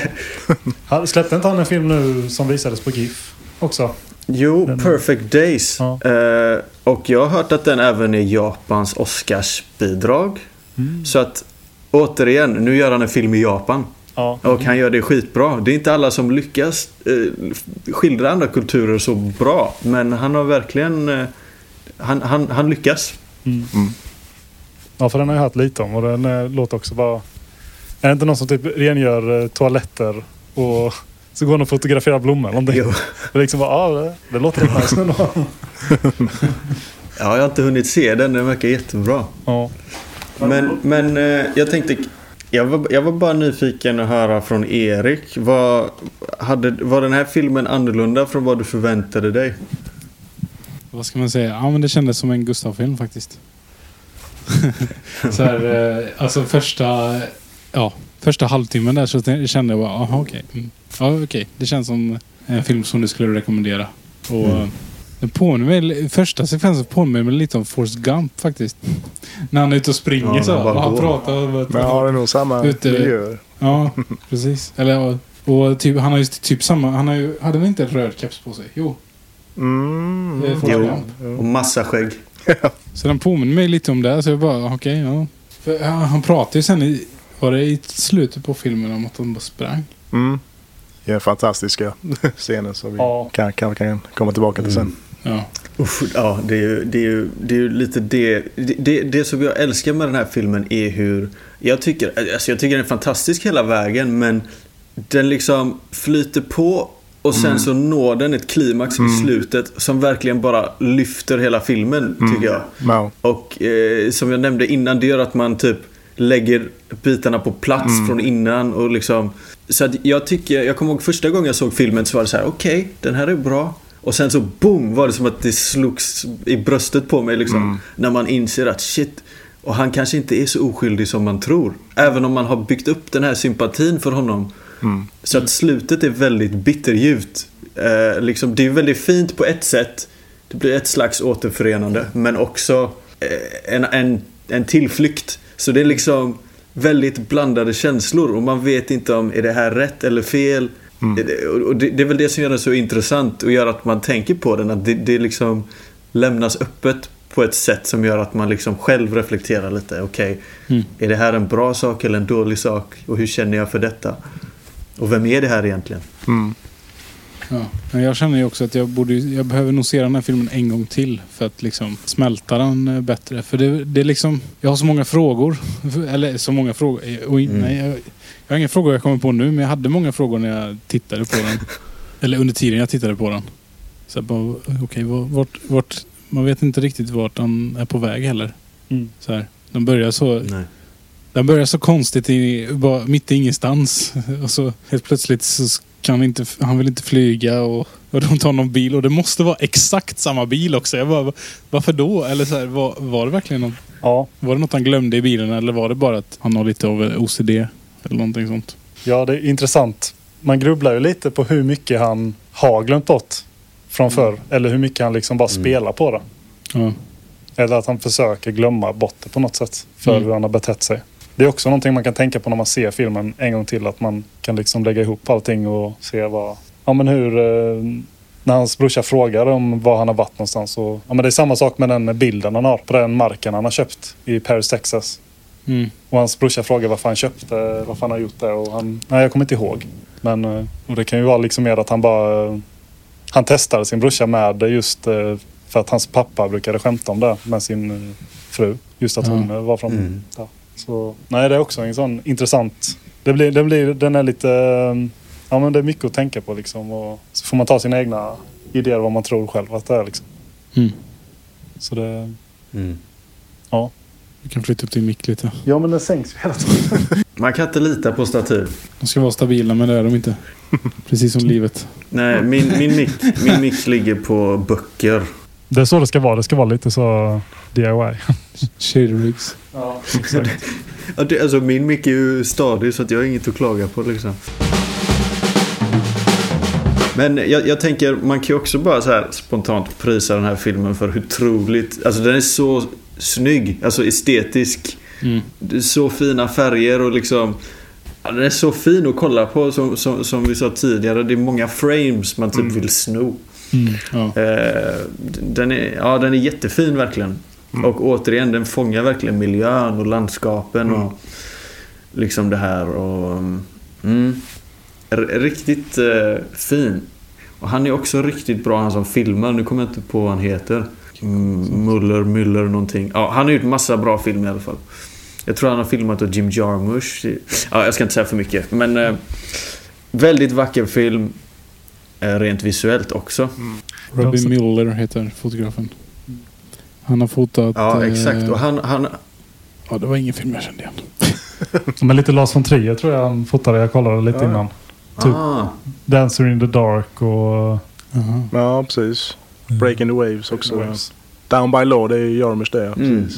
han- släppte inte han en film nu som visades på GIF också? Jo, Den- Perfect Days. Ja. Eh, och jag har hört att den även är Japans Oscarsbidrag. Mm. Så att återigen, nu gör han en film i Japan. Ja. Och han gör det skitbra. Det är inte alla som lyckas eh, skildra andra kulturer så bra. Men han har verkligen... Eh, han, han, han lyckas. Mm. Mm. Ja, för den har jag hört lite om och den eh, låter också vara... Är det inte någon som typ rengör eh, toaletter och så går han och fotograferar blommor någonting? Jo. Det är liksom bara, ja, det, det låter rätt nice ändå. Ja, jag har inte hunnit se den. Den verkar jättebra. Ja. Men, men eh, jag tänkte... Jag var, jag var bara nyfiken att höra från Erik. Vad, hade, var den här filmen annorlunda från vad du förväntade dig? Vad ska man säga? Ja, men det kändes som en Gustav-film faktiskt. så här, eh, alltså första, ja, första halvtimmen där så kände jag bara, aha okej. Mm. Ja okej, det känns som en film som du skulle rekommendera. Och Mm. mm. den påminner mig, första sekvensen påminner mig lite om Forrest Gump faktiskt. När han är ute och springer Ja, så. han Och han pratar. Och, Men har det nog samma Ute- miljö. Ja, precis. Eller, ja, och typ, han har ju typ samma, han har ju, hade väl inte en röd keps på sig? Jo. Mm. Det är Forrest Jo. Gump. Och massa skägg. Så den påminner mig lite om det. Så jag bara, okej, ja. För. Han pratar ju sen i, var det i slutet på filmen om att de bara sprang? Mm. Ja, fantastiska scener som vi Ja. kan, kan, kan komma tillbaka till sen. Ja. Uff, ja, det är ju, det är ju, det är ju lite det, det, det. Det som jag älskar med den här filmen är hur... Jag tycker, alltså jag tycker den är fantastisk hela vägen men den liksom flyter på och sen så når den ett klimax i slutet som verkligen bara lyfter hela filmen tycker jag. Ja. Och eh, som jag nämnde innan, det gör att man typ lägger bitarna på plats från innan och liksom... Så att jag tycker, jag kommer ihåg första gången jag såg filmen så var det så här: okej, den här är bra. Och sen så boom var det som att det slogs i bröstet på mig liksom. När man inser att shit, och han kanske inte är så oskyldig som man tror. Även om man har byggt upp den här sympatin för honom. Så att slutet är väldigt bitterljuvt. Eh, liksom, det är väldigt fint på ett sätt. Det blir ett slags återförenande. Men också eh, en, en, en tillflykt. Så det är liksom väldigt blandade känslor. Och man vet inte om är det här rätt eller fel. Det- Och det, det är väl det som gör den så intressant och gör att man tänker på den. Att det, det liksom lämnas öppet på ett sätt som gör att man liksom själv reflekterar lite. Okej, Mm. är det här en bra sak eller en dålig sak? Och hur känner jag för detta? Och vem är det här egentligen? Mm. Ja. Men jag känner ju också att jag, borde, jag behöver nog se den här filmen en gång till för att liksom smälta den eh, bättre. För det, det är liksom, jag har så många frågor. Eller så många frågor. eh, Och in, Mm. nej, jag, jag har inga frågor jag kommer på nu men jag hade många frågor när jag tittade på den. Eller under tiden jag tittade på den. Så jag bara, va- vart, vart... Man vet inte riktigt vart han är på väg heller. Mm. Så här. De börjar så... Nej. Den börjar så konstigt i, bara mitt i ingenstans. Och så helt plötsligt så kan han inte, han vill inte flyga och, och de tar någon bil och det måste vara exakt samma bil också. Jag bara, varför då? Eller så här, var, var det verkligen någon, Ja, var det något han glömde i bilen eller var det bara att han har lite av OCD? Eller någonting sånt. ja, det är intressant. Man grubblar ju lite på hur mycket han har glömt bort från förr. Eller hur mycket han liksom bara spelar på det. Ja. Eller att han försöker glömma bort det på något sätt. För Mm. hur han har betett sig. Det är också någonting man kan tänka på när man ser filmen en gång till. Att man kan liksom lägga ihop allting och se vad... Ja men hur... Eh, när hans brorsa frågar om var han har varit någonstans. Och, ja, men det är samma sak med den bilden han har på den marken han har köpt i Paris, Texas. Mm. Och hans brorsa frågar varför han köpte, varför han har gjort det. Och han, nej jag kommer inte ihåg. Men eh, och det kan ju vara liksom mer att han bara... eh, Han testade sin brorsa med det just för att hans pappa brukade skämta om det med sin fru. Just att Ja. hon var från Mm. där. Så nej det är också en sån intressant... Det blir, det blir, den är lite... eh, Ja men det är mycket att tänka på liksom. Och så får man ta sina egna idéer vad man tror själv att det är liksom. Mm. Så det... Mm. Ja. Du kan flytta upp din mick lite. Ja men den sänks ju hela tiden. Man kan inte lita på stativ. De ska vara stabila men det är de inte. Precis som livet. Nej, min, min, mick, min mick ligger på böcker. Det är så det ska vara. Det ska vara lite så DIY. Shaderigs. Ja, Ja, det, alltså, min mick är ju stadig så att jag har inget att klaga på liksom. Men jag, jag tänker, man kan ju också bara så här spontant prisa den här filmen för hur otroligt... Alltså den är så snygg, alltså estetisk. Mm. Så fina färger och liksom... Ja, den är så fin att kolla på som, som, som vi sa tidigare. Det är många frames man typ vill sno. Mm. Ja. Eh, den, är, ja, den är jättefin verkligen. Och återigen, den fångar verkligen miljön och landskapen och liksom det här. Och, mm, riktigt eh, fin. Och han är också riktigt bra han som filmar. Nu kommer jag inte på vad han heter. Mm, Muller, Müller någonting. Ja, han har gjort massa bra filmer i alla fall. Jag tror han har filmat åt Jim Jarmusch. Ja, jag ska inte säga för mycket. Men eh, väldigt vacker film. Eh, rent visuellt också. Robbie Miller heter fotografen. Han har fotat... Ja, eh, exakt. Och han, han, Ja, det var ingen film jag kände igen. Men lite Lars von Trier tror jag han fotade. Jag kollade lite innan. Typ. ah, Dancer in the Dark och... Jaha. Ja, precis. Breaking the Waves också. Waves. Down by Law, det är Jarmusch det. ja, Mm.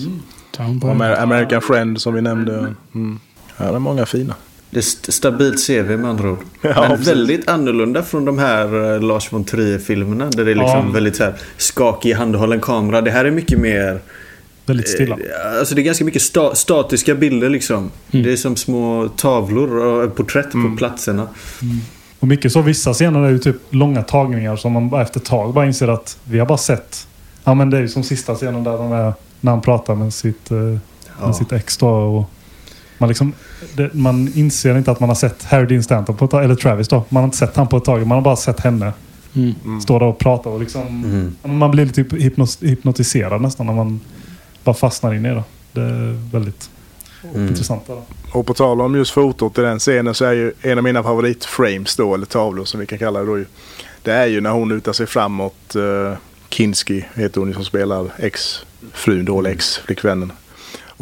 Down by- American Friend som vi nämnde. Mm. Ja, det är många fina. Det är st- stabilt CV med andra ord. Ja, Men precis. väldigt annorlunda från de här eh, Lars von Trier-filmerna. Där det är liksom Ja. väldigt så här, skakig handhållen kamera. Det här är mycket mer... Väldigt stilla. eh, Alltså det är ganska mycket sta- statiska bilder liksom. Det är som små tavlor och porträtt på platserna. Och mycket så. Vissa scener är ju typ långa tagningar som man efter ett tag bara inser att vi har bara sett. Ja men det är ju som sista scenen där de är, när han pratar med sitt, eh, Ja. med sitt ex då. Och man, liksom, det, man inser inte att man har sett Harry Dean Stanton på ett tag, eller Travis då. Man har inte sett han på ett tag. Man har bara sett henne Mm. stå där och prata och liksom... Mm. Man blir typ hypnos, hypnotiserad nästan när man bara fastnar in i det. Det är väldigt Mm. intressant. Där. Och på tal om just fotot i den scenen så är ju en av mina favoritframes då, eller tavlor som vi kan kalla det då ju. Det är ju när hon lutar sig framåt. Uh, Kinski heter hon som spelar ex-frun då, eller ex-flickvännen.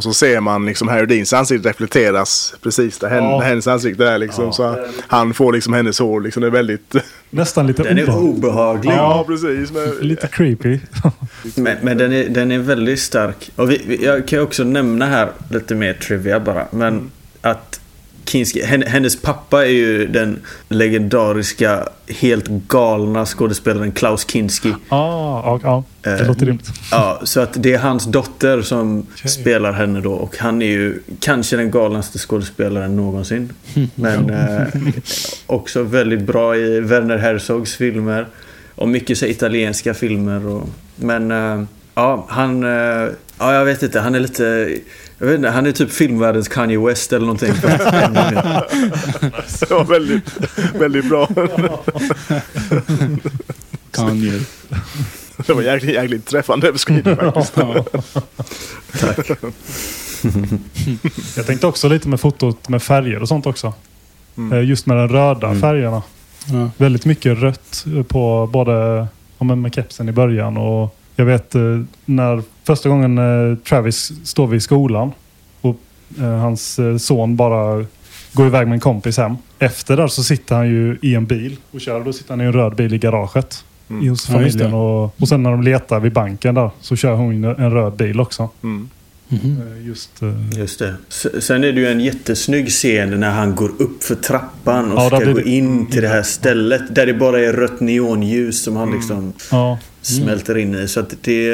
Och så ser man liksom Harry Deans ansikte reflekteras precis där, Ja. där hennes ansikte är liksom. Ja. så han får liksom hennes hår liksom. Det är väldigt... Nästan lite Den är obehaglig. obehaglig. ja, precis. Men, Lite creepy. Men, men den, är, den är väldigt stark. Och vi, vi, jag kan ju också nämna här lite mer trivia bara. Men att Kinski, hen- hennes pappa är ju den legendariska, helt galna skådespelaren Klaus Kinski. ah, ja, ja, det Eh, låter rimligt. Ja, så att det är hans dotter som spelar henne då. Och han är ju kanske den galnaste skådespelaren någonsin. Men eh, också väldigt bra i Werner Herzogs filmer. Och mycket så italienska filmer. Och, men eh, ja, han... Eh, ja, jag vet inte. Han är lite... Jag vet inte, han är typ filmvärldens Kanye West eller någonting. det var väldigt, väldigt bra. Kanye. det var jäkligt, jäkligt träffande beskrivning faktiskt. Tack. Jag tänkte också lite med fotot med färger och sånt också. Mm. Eh, Just med de röda färgerna. Ja. Väldigt mycket rött på både ja, med kepsen i början och jag vet eh, när första gången eh, Travis står vid skolan och eh, hans son bara går iväg med en kompis hem. Efter där så sitter han ju i en bil och kör. Då sitter han i en röd bil i garaget. Mm. I hos familjen. och, och sen när de letar vid banken där så kör hon en röd bil också. Mm. Eh, Just, eh, Just det. Sen är det ju en jättesnygg scen när han går upp för trappan och Ja, ska gå det- in till det här stället där det bara är rött neonljus som han liksom ja. Smälter in i. Så att det,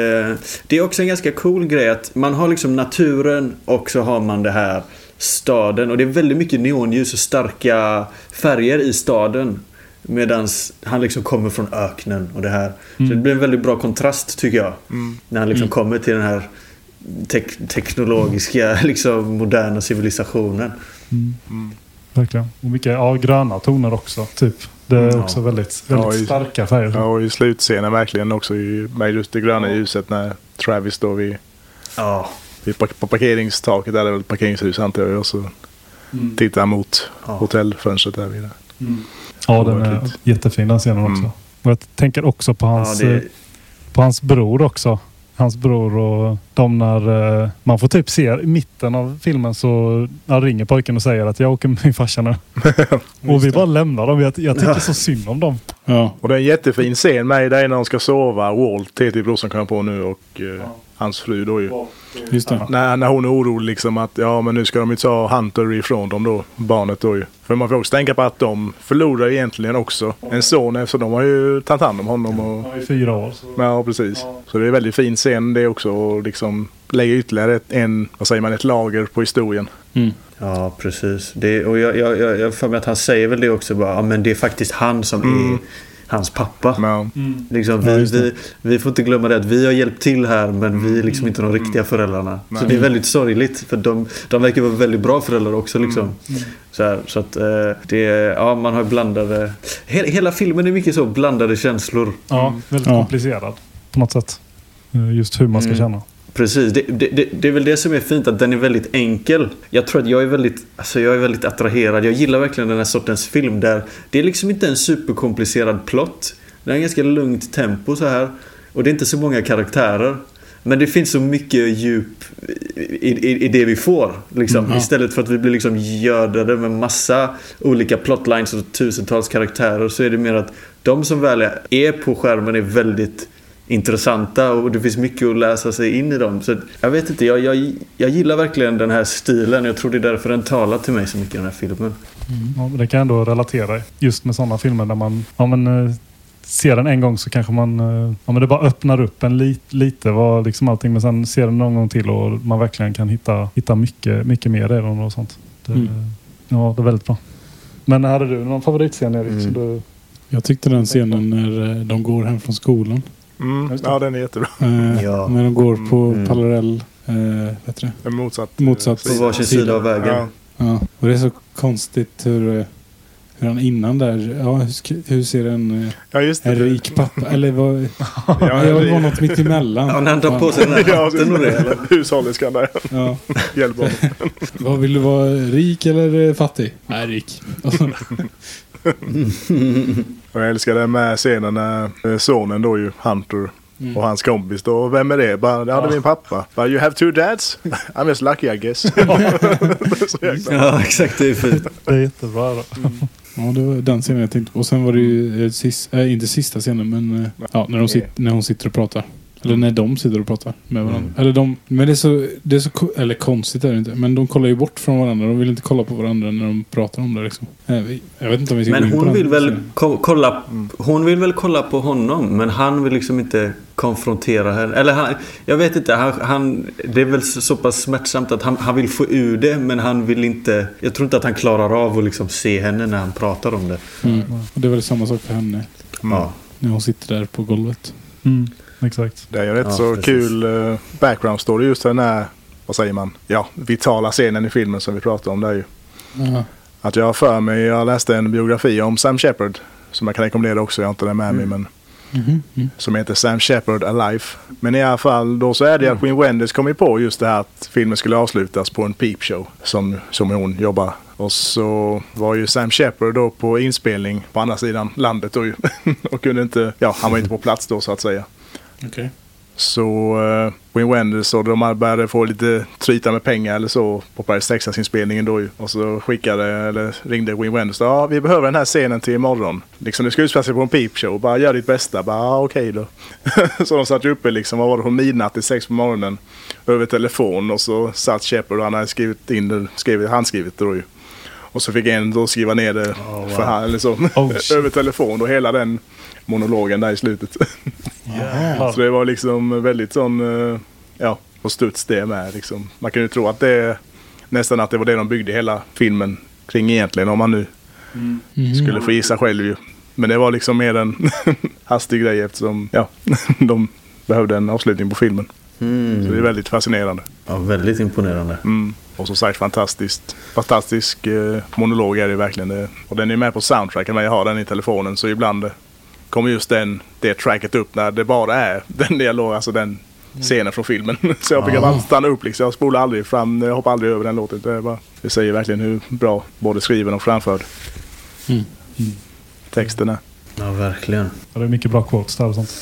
det är också en ganska cool grej att man har liksom naturen och så har man det här staden. Och det är väldigt mycket neonljus och starka färger i staden. Medan han liksom kommer från öknen och det här. Så det blir en väldigt bra kontrast tycker jag. När han liksom kommer till den här tek- teknologiska, liksom moderna civilisationen. Verkligen. Och mycket ja, gröna toner också. Typ. Det är Ja. också väldigt, väldigt Ja, i- starka färger. Ja, och i slutscenen verkligen också i, med just det gröna ljuset när Travis står vid, Ja. vid på parkeringstaket. Där är det väl ett parkeringshus antar jag. Och så tittar han mot Ja. hotellfönstret där vid. Ja, den är jättefin den scenen också. Mm. Och jag tänker också på Ja, hans, det, eh, på hans bror också. Hans bror och de när eh, man får typ se i mitten av filmen så ja, ringer pojken och säger att jag åker med min farsa nu. och vi bara lämnar dem. Jag, jag tycker så synd om dem. Ja. Och det är en jättefin scen med dig när de ska sova. Walt heter ju brorsan kommer på nu och eh, hans fru då ju. Det. När, när hon är orolig liksom att ja men nu ska de ju ta Hunter ifrån dem då. Barnet då ju. För man får också tänka på att de förlorar egentligen också en son eftersom de har ju tagit hand om honom. Och, I fyra år. Så. ja precis. Så det är en väldigt fin scen det också. Och liksom lägga ytterligare ett, en, vad säger man, ett lager på historien. Mm. ja, precis. Det, och jag, jag, jag, för mig att han säger väl det också. Bara, ja, men det är faktiskt han som Mm. är hans pappa. Men, Liksom, vi, vi, vi får inte glömma det att vi har hjälpt till här men vi är liksom inte de riktiga föräldrarna. Så Nej. det är väldigt sorgligt för de, de verkar vara väldigt bra föräldrar också. Liksom. Så, här, så att eh, det, ja, man har blandade... He, hela filmen är mycket så blandade känslor. Ja, väldigt Ja. komplicerad på något sätt. Eh, Just hur man ska Mm. känna. Precis, det, det, det, är väl det som är fint att den är väldigt enkel. Jag tror att jag är väldigt, alltså jag är väldigt attraherad. Jag gillar verkligen den här sortens film där det är liksom inte en superkomplicerad plott. Det är en ganska lugnt tempo så här. Och det är inte så många karaktärer. Men det finns så mycket djup i, i, i det vi får. Liksom. Mm, ja. Istället för att vi blir liksom gödade med massa olika plotlines och tusentals karaktärer så är det mer att de som väl är på skärmen är väldigt intressanta och det finns mycket att läsa sig in i dem. Så jag vet inte, jag, jag, jag gillar verkligen den här stilen. Jag tror det är därför den talar till mig så mycket den här filmen. Ja, men det kan jag ändå relatera just med sådana filmer där man ja, men, eh, ser den en gång så kanske man eh, ja, men det bara öppnar upp en lit, lite vad liksom allting men sen ser den någon gång till och man verkligen kan hitta, hitta mycket, mycket mer i den och sånt. Det, Mm. Ja, det är väldigt bra. Men hade du någon favoritscen Erik? Mm. Du, Jag tyckte den scenen när eh, de går hem från skolan. Mm, ja den är jättebra. Eh, Ja. När de går på Mm. parallell... Eh, vad heter det? En motsatt. Motsatt. På varsin sida av vägen. Ja. Ja. Och det är så konstigt hur, eh, hur han innan där... Ja, hur, hur ser en, eh, ja just det. en rik pappa... Eller vad... Ja, Ja, det var det- något mitt emellan. Ja, när han drar på sig den här Ja, hatten och det. hushållerskan där. Ja. Hjälp honom. Vad vill du vara? Rik eller eh, fattig? Nej, rik. Och jag älskar den med scenen när eh, sonen då ju, Hunter, Mm. och hans kompis då. Vem är det? Bara, ja, det är min pappa. Bara, you have two dads? I'm just lucky I guess. Ja, exakt. Det är fint. det är jättebra. Då. Ja, det var den scenen jag tänkte på. Och sen var det ju eh, sis, äh, inte sista scenen men ja, när, de sit, när hon sitter och pratar. Eller när de sitter och pratar med varandra. Eller de, men det är så, det är så eller konstigt är det inte. Men de kollar ju bort från varandra. De vill inte kolla på varandra när de pratar om det liksom. Eh, Jag vet inte om vi ska Men hon vill väl ko- kolla Hon vill väl kolla på honom men han vill liksom inte konfrontera henne. Eller han, jag vet inte. Han, han, det är väl så, så pass smärtsamt att han, han vill få ur det men han vill inte. Jag tror inte att han klarar av att liksom se henne när han pratar om det. Mm. Och det är väl samma sak för henne. Ja. När hon sitter där på golvet. Mm, exakt. Det är ju rätt Ja, så precis. kul uh, background story just den här, vad säger man, ja, vitala scenen i filmen som vi pratade om där ju. Ja. Att jag har för mig, jag läste en biografi om Sam Shepard. Som jag kan rekommendera också, jag har inte den med mig men. Som heter Sam Shepard Alive. Men i alla fall då så är det att Wim Wenders kom ju på just det här att filmen skulle avslutas på en peepshow som, som hon jobbar. Och så var ju Sam Shepard då på inspelning på andra sidan landet då ju. och kunde inte, ja han var inte på plats då så att säga. Okej. Så uh, Wim Wenders och de började få lite tryta med pengar eller så på Paris Texas-inspelningen då ju. Och så skickade, eller ringde Wim Wenders. Ja, vi behöver den här scenen till imorgon. Liksom det ska utspela sig på en peepshow. Bara gör ditt bästa. Bara ah, okej då. så de satt ju uppe liksom, vad var det, från midnatt till sex på morgonen. Över telefon och så satt Shepard och han hade skrivit in det, skrivit, handskrivet då ju. Och så fick en då skriva ner det Oh, wow. för eller så, Oh, över telefon och hela den monologen där i slutet. Ja. Så det var liksom väldigt sån, eh, ja, på studs det med liksom. Man kan ju tro att det är nästan att det var det de byggde hela filmen kring egentligen om man nu skulle få gissa själv ju. Men det var liksom mer en hastig grej eftersom, ja, de behövde en avslutning på filmen. Så det är väldigt fascinerande. Ja, väldigt imponerande. Mm. Och som sagt fantastiskt. Fantastisk eh, monolog är det verkligen. Det. Och den är med på soundtracken jag har den i telefonen. Så ibland eh, kommer just den, det tracket upp när det bara är den dialog, alltså den scenen från filmen. Så jag brukar alltid stanna upp liksom. Jag spolar aldrig fram, jag hoppar aldrig över den låten. Det, är bara, det säger verkligen hur bra både skriven och framförd texten är. Ja, verkligen. Ja, det är mycket bra quotes där och sånt.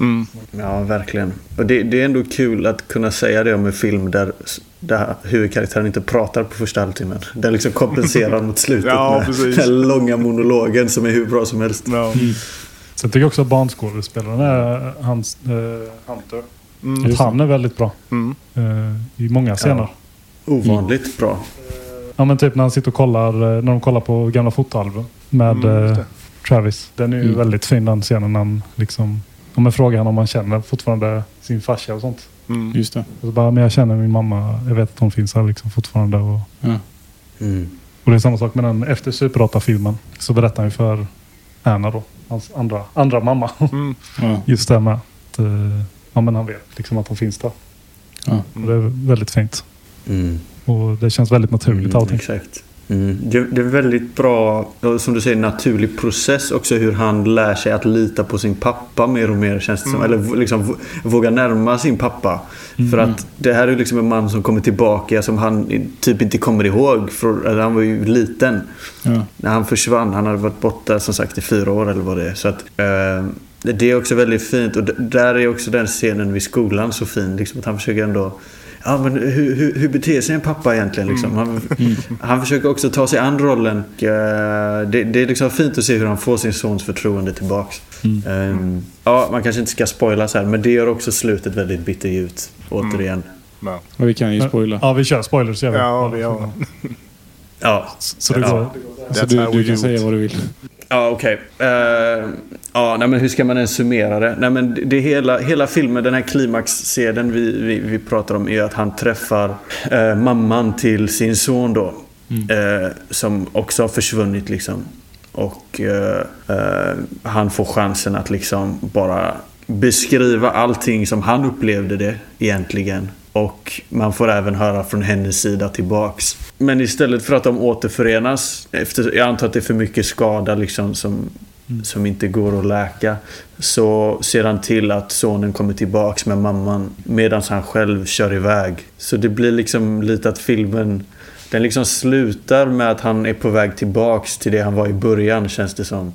Mm. Ja, verkligen. Och det, det är ändå kul att kunna säga det om en film där, där huvudkaraktären inte pratar på första halvtimmen. Den liksom kompenserar mot slutet Ja, med precis. den långa monologen som är hur bra som helst. Ja. Sen tycker jag också att barnskådespelaren är hans, eh, Hunter. Mm. Att han är väldigt bra. Mm. Eh, I många scener. Ja. Ovanligt bra. men typ när han sitter och kollar, eh, när de kollar på gamla fotoalbum med Mm, eh. Travis. Den är ju Mm. väldigt fin den scenen när han liksom om man frågar honom om han känner fortfarande sin farsa och sånt. Mm. Just det. Och så bara, men jag känner min mamma. Jag vet att hon finns här liksom fortfarande. Och, Ja. Mm. och det är samma sak med den efter Super 8-filmen. Så berättar han ju för Anna då. Hans andra, andra mamma. Mm. Ja. Just det med att eh, ja, men han vet liksom att hon finns där. Ja. Och det är väldigt fint. Mm. Och det känns väldigt naturligt Mm, allting. exakt. Mm. Det, det är väldigt bra, som du säger, naturlig process också hur han lär sig att lita på sin pappa mer och mer känns det som. Eller v- liksom våga närma sin pappa. För att det här är liksom en man som kommer tillbaka som han typ inte kommer ihåg. För, eller han var ju liten Ja. när han försvann. Han hade varit borta som sagt i fyra år eller vad det är. Så att, eh, det är också väldigt fint. Och där är också den scenen vid skolan så fin. Liksom, att han försöker ändå... Ja, men hur, hur, hur beter sig en pappa egentligen? Liksom? Han, han försöker också ta sig an rollen. Och, eh, det, det är liksom fint att se hur han får sin sons förtroende tillbaks. Eh, ja, man kanske inte ska spoila så här, men det gör också slutet väldigt bitterljuvt. Återigen. Ja. Och vi kan ju spoila. Ja, vi kör spoilers. gör vi. Ja, vi har... Ja, Så det Ja. går. Så du, du kan säga vad du vill. Ja, okej. Eh, ja, nej, men hur ska man ens summera det? Nej, men det- hela, hela filmen, den här klimaxscenen vi, vi, vi pratar om är att han träffar eh, mamman till sin son då. Eh, som också har försvunnit liksom. Och han får chansen att liksom bara beskriva allting som han upplevde det egentligen. Och man får även höra från hennes sida tillbaks. Men istället för att de återförenas, efter, jag antar att det är för mycket skada liksom som, som inte går att läka. Så ser han till att sonen kommer tillbaks med mamman medan han själv kör iväg. Så det blir liksom lite att filmen den liksom slutar med att han är på väg tillbaks till det han var i början känns det som.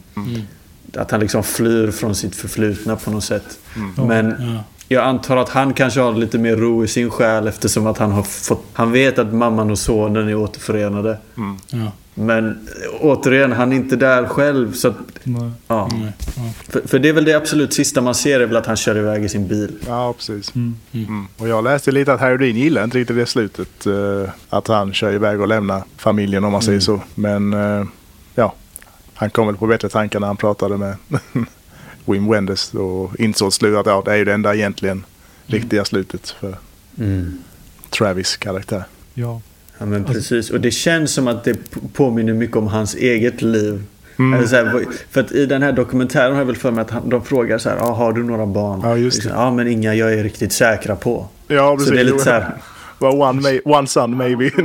Att han liksom flyr från sitt förflutna på något sätt. Men Ja. Jag antar att han kanske har lite mer ro i sin själ eftersom att han har fått... Han vet att mamman och sonen är återförenade. Ja. Men återigen, han är inte där själv. Så att, Nej. ja. Nej. Ja. för, för det är väl det absolut sista man ser är väl att han kör iväg i sin bil. Ja, precis. Mm. Mm. Och jag läste lite att Harry Dean gillar inte riktigt det slutet. eh, att han kör iväg och lämnar familjen om man säger så. Men eh, ja, han kom väl på bättre tankar när han pratade med Wim Wenders och insåg slut att ja, det är ju det enda egentligen riktiga slutet för Travis karaktär. Ja. Ja men precis. Och det känns som att det påminner mycket om hans eget liv. Eller så här, vad- för att i den här dokumentären har jag väl för mig att han, de frågar så här, ah, har du några barn? Ja, just Liksom, det. Ja, men inga jag är riktigt säkra på. Ja, Så det är lite så här, Well, one, may, one son maybe.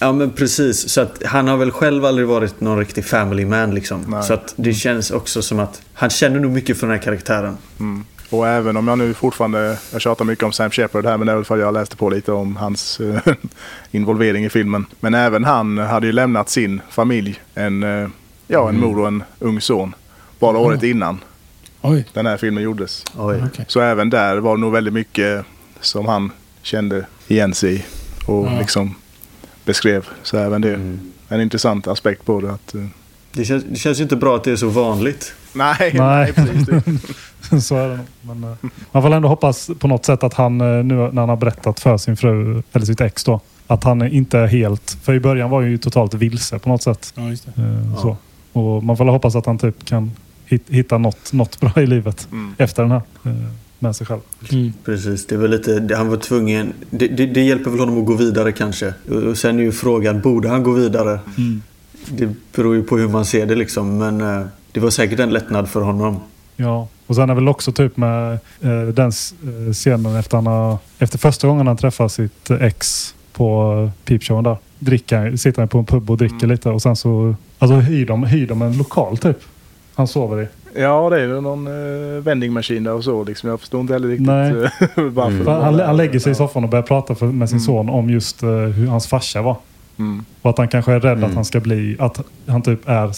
Ja men precis. Så att han har väl själv aldrig varit någon riktig family man liksom. Nej. Så att det känns också som att han känner nog mycket för den här karaktären. Mm. Och även om jag nu fortfarande, jag tjatar mycket om Sam Shepard här men det är väl för att jag läste på lite om hans eh, involvering i filmen. Men även han hade ju lämnat sin familj, en, eh, ja, en mor och en ung son, bara året innan Oj. den här filmen gjordes. Oj. Så även där var det nog väldigt mycket som han kände igen sig i och Ja. liksom beskrev. Så även det Mm. en intressant aspekt på det. Att, eh, Det, känns, det känns ju inte bra att det är så vanligt. nej, nej. Nej. precis. Det. så är det. Men, eh, man får ändå hoppas på något sätt att han eh, nu när han har berättat för sin fru, eller sitt ex då, att han inte är helt... För i början var han ju totalt vilse på något sätt. Ja, just det. Eh, Ja. Så. Och man får hoppas att han typ kan hit, hitta något, något bra i livet Mm. efter den här. eh, Med sig själv. Mm. Precis, det var lite, han var tvungen, det, det, det hjälper väl honom att gå vidare kanske. Och sen är ju frågan, borde han gå vidare? Mm. Det beror ju på hur man ser det liksom, men eh, det var säkert en lättnad för honom. Ja, och sen är väl också typ med eh, den eh, scenen efter, han har, efter första gången han träffar sitt ex på peepshowen där. Dricker, sitter han på en pub och dricker Mm. lite och sen så alltså, hyr, de, hyr de en lokal typ. Han sover i. Ja, det är ju någon uh, vendingmaskin där och så. Liksom. Jag förstår inte heller riktigt Nej. eh, varför. Mm. han, han lägger sig i soffan och börjar prata för, med sin Mm. son om just eh, hur hans farsa var. Mm. Och att han kanske är rädd Mm. att han ska bli, att han typ är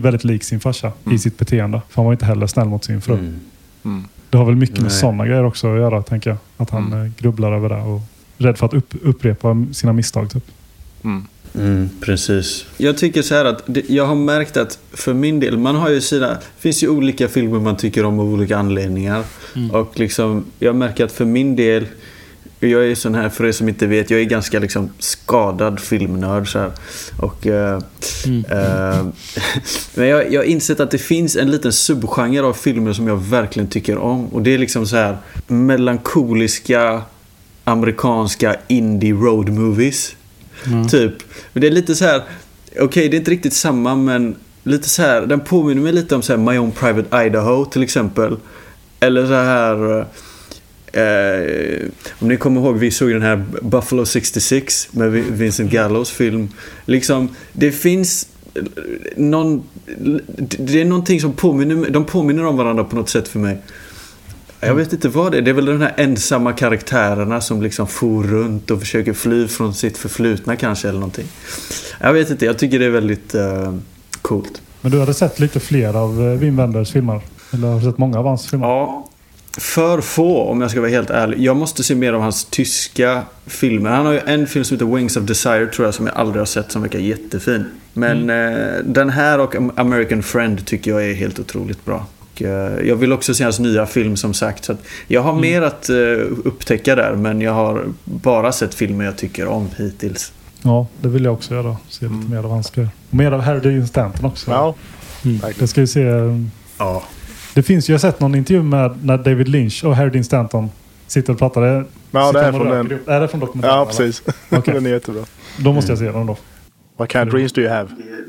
väldigt lik sin farsa i Mm. sitt beteende. För han var inte heller snäll mot sin fru. Mm. Mm. Det har väl mycket med Nej. sådana grejer också att göra, tänker jag. Att han Mm. grubblar över det och rädd för att upp, upprepa sina misstag. Typ. Mm. Precis. Jag tycker så här att det, jag har märkt att för min del, man har ju sina, det finns ju olika filmer man tycker om av olika anledningar. Mm. Och liksom, jag märker att för min del, jag är sån här, för er som inte vet, jag är ganska liksom skadad filmnörd så här. Och, eh, Mm. eh, men jag, jag har insett att det finns en liten subgenre av filmer som jag verkligen tycker om. Och det är liksom så här melankoliska amerikanska indie road movies. Mm. Typ. Men det är lite så här. Okej, det är inte riktigt samma men lite så här. Den påminner mig lite om så här My Own Private Idaho till exempel. Eller så här. Eh, eh om ni kommer ihåg, vi såg den här Buffalo 66 med Vincent Gallos film. Liksom, det finns någon... Det är någonting som påminner, de påminner om varandra på något sätt för mig. Jag vet inte vad det är. Det är väl de här ensamma karaktärerna som liksom for runt och försöker fly från sitt förflutna kanske eller någonting. Jag vet inte, jag tycker det är väldigt eh, coolt. Men du hade sett lite fler av eh, Wim Wenders filmer? Eller har du sett många av hans filmer? Ja, för få om jag ska vara helt ärlig. Jag måste se mer av hans tyska filmer. Han har ju en film som heter Wings of Desire tror jag som jag aldrig har sett som verkar jättefin. Men eh, den här och Am- American Friend tycker jag är helt otroligt bra. Och, eh, jag vill också se hans nya film som sagt. Så att jag har mer att eh, upptäcka där men jag har bara sett filmer jag tycker om hittills. Ja, det vill jag också göra. Se lite Mm. mer av hans grejer. Mer av Harry Dean Stanton också. Ja, Mm. Det ska vi se. eh, Ja. Det finns ju, jag har sett någon intervju med när David Lynch och Harry Dean Stanton sitter och pratar. Det, ja det är från den. Är det från dokumentären? Ja, precis. Okej. den är jättebra. Då måste jag se den då. What kind of dreams do you have?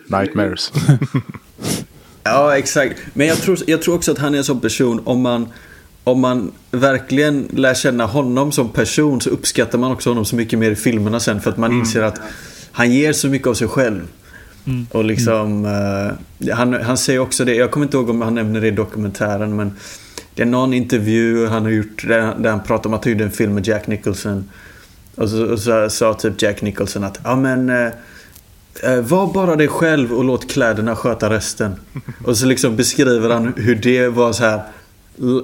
Nightmares. Ja, exakt. Men jag tror, jag tror också att han är en sån person, om man, om man verkligen lär känna honom som person så uppskattar man också honom så mycket mer i filmerna sen. För att man inser att han ger så mycket av sig själv. Mm. Och liksom, eh, han, han säger också det, jag kommer inte ihåg om han nämner det i dokumentären men det är någon intervju han har gjort där, där han pratar om att han gjorde en film med Jack Nicholson. Och så, och så sa typ Jack Nicholson att ja men eh, var bara dig själv och låt kläderna sköta resten. Och så liksom beskriver han hur det var så här.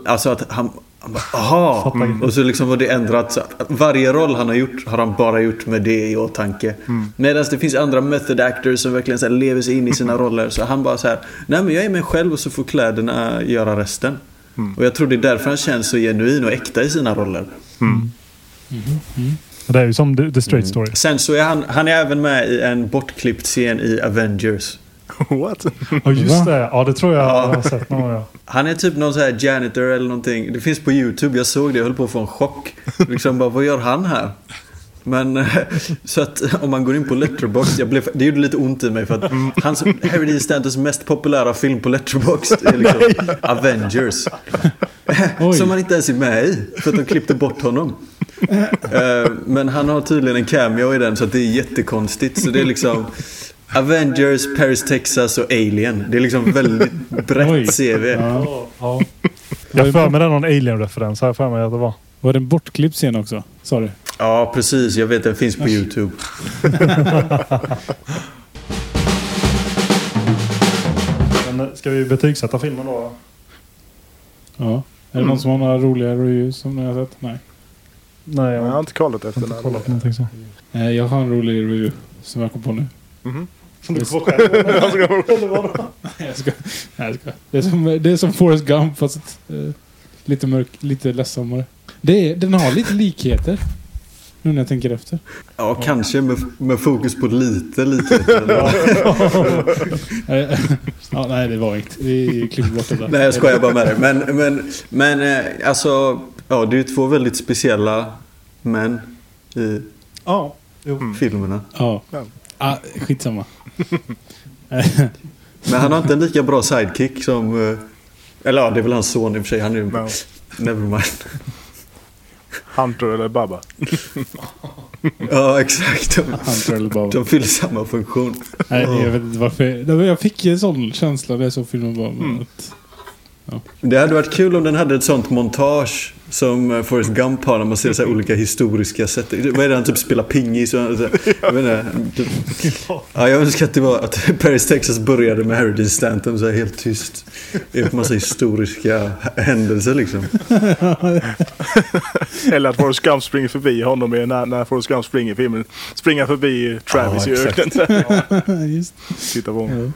Alltså att han, han bara, aha! Och så liksom var det ändrat. Så att varje roll han har gjort har han bara gjort med det i åtanke. Medan det finns andra method actors som verkligen så här lever sig in i sina roller. Så han bara så här, nej men jag är mig själv och så får kläderna göra resten. Och jag tror det är därför han känns så genuin och äkta i sina roller. Det är ju som The, the Straight Story. Sen så är han, han är även med i en bortklippt scen i Avengers. What? Ja just det. Ja det tror jag Ja. jag har sett någon gång. Ja. Han är typ någon så här janitor eller någonting. Det finns på YouTube. Jag såg det och höll på att få en chock. Liksom bara, vad gör han här? Men så att om man går in på Letterboxd, jag blev, det gjorde lite ont i mig för att hans, Harry Dean Stantons mest populära film på Letterboxd är liksom Avengers. Oj. Som han inte ens är med i, för att de klippte bort honom. Eh, Men han har tydligen en cameo i den så att det är jättekonstigt. Så det är liksom Avengers, Paris, Texas och Alien. Det är liksom väldigt brett CV. Ja. ja. Jag har för mig det är någon alien-referens. Har jag för mig att det var. Var det en bortklippt scen också? Sa du? Ja, precis. Jag vet den finns på YouTube. Men eh, ska vi betygsätta filmen då? Ja. Är det någon som har några roliga reviews som ni har sett? Nej. Nej, jag Jag har inte kollat efter inte kollat någonting så. Nej, jag har en rolig review som jag kom på nu. Mhm. Som du får själv. Eller vadå? Nej, jag ska. Nej, jag ska. Det är som, det är som Forrest Gump fast eh, lite mörk, lite ledsammare. Det är, den har lite likheter. Nu när jag tänker efter. Ja, kanske med, med fokus på lite, lite. Eh, ja, nej, det var inte. Vi klipper bort det där. Nej, jag skojar bara med dig. Men, men, men eh, alltså, ja, det är ju två väldigt speciella män i Ja. filmerna. Ja. Ja. Ah, skitsamma. Men han har inte en lika bra sidekick som... eh, Eller ja, det är väl hans son i och för sig. Han är ju... Ja. Nevermind. Hunter eller Baba. Ja, exakt. De, Hunter eller Baba. de fyller samma funktion. Nej, jag vet inte varför. Jag fick en sån känsla när jag såg filmen. Bara, men att, Det hade varit kul om den hade ett sånt montage som eh, Forrest Gump har när man ser så här olika historiska sätt. Vad är det han typ spelar pingis? Och, så, jag vet inte. Typ. Ja, jag önskar att det var att Paris, Texas började med Harry Dean Stanton så här helt tyst. En massa historiska händelser liksom. Eller att Forrest Gump springer förbi honom i- när, när Forrest Gump springer i filmen. Springer förbi Travis Ja, i just, Titta på honom.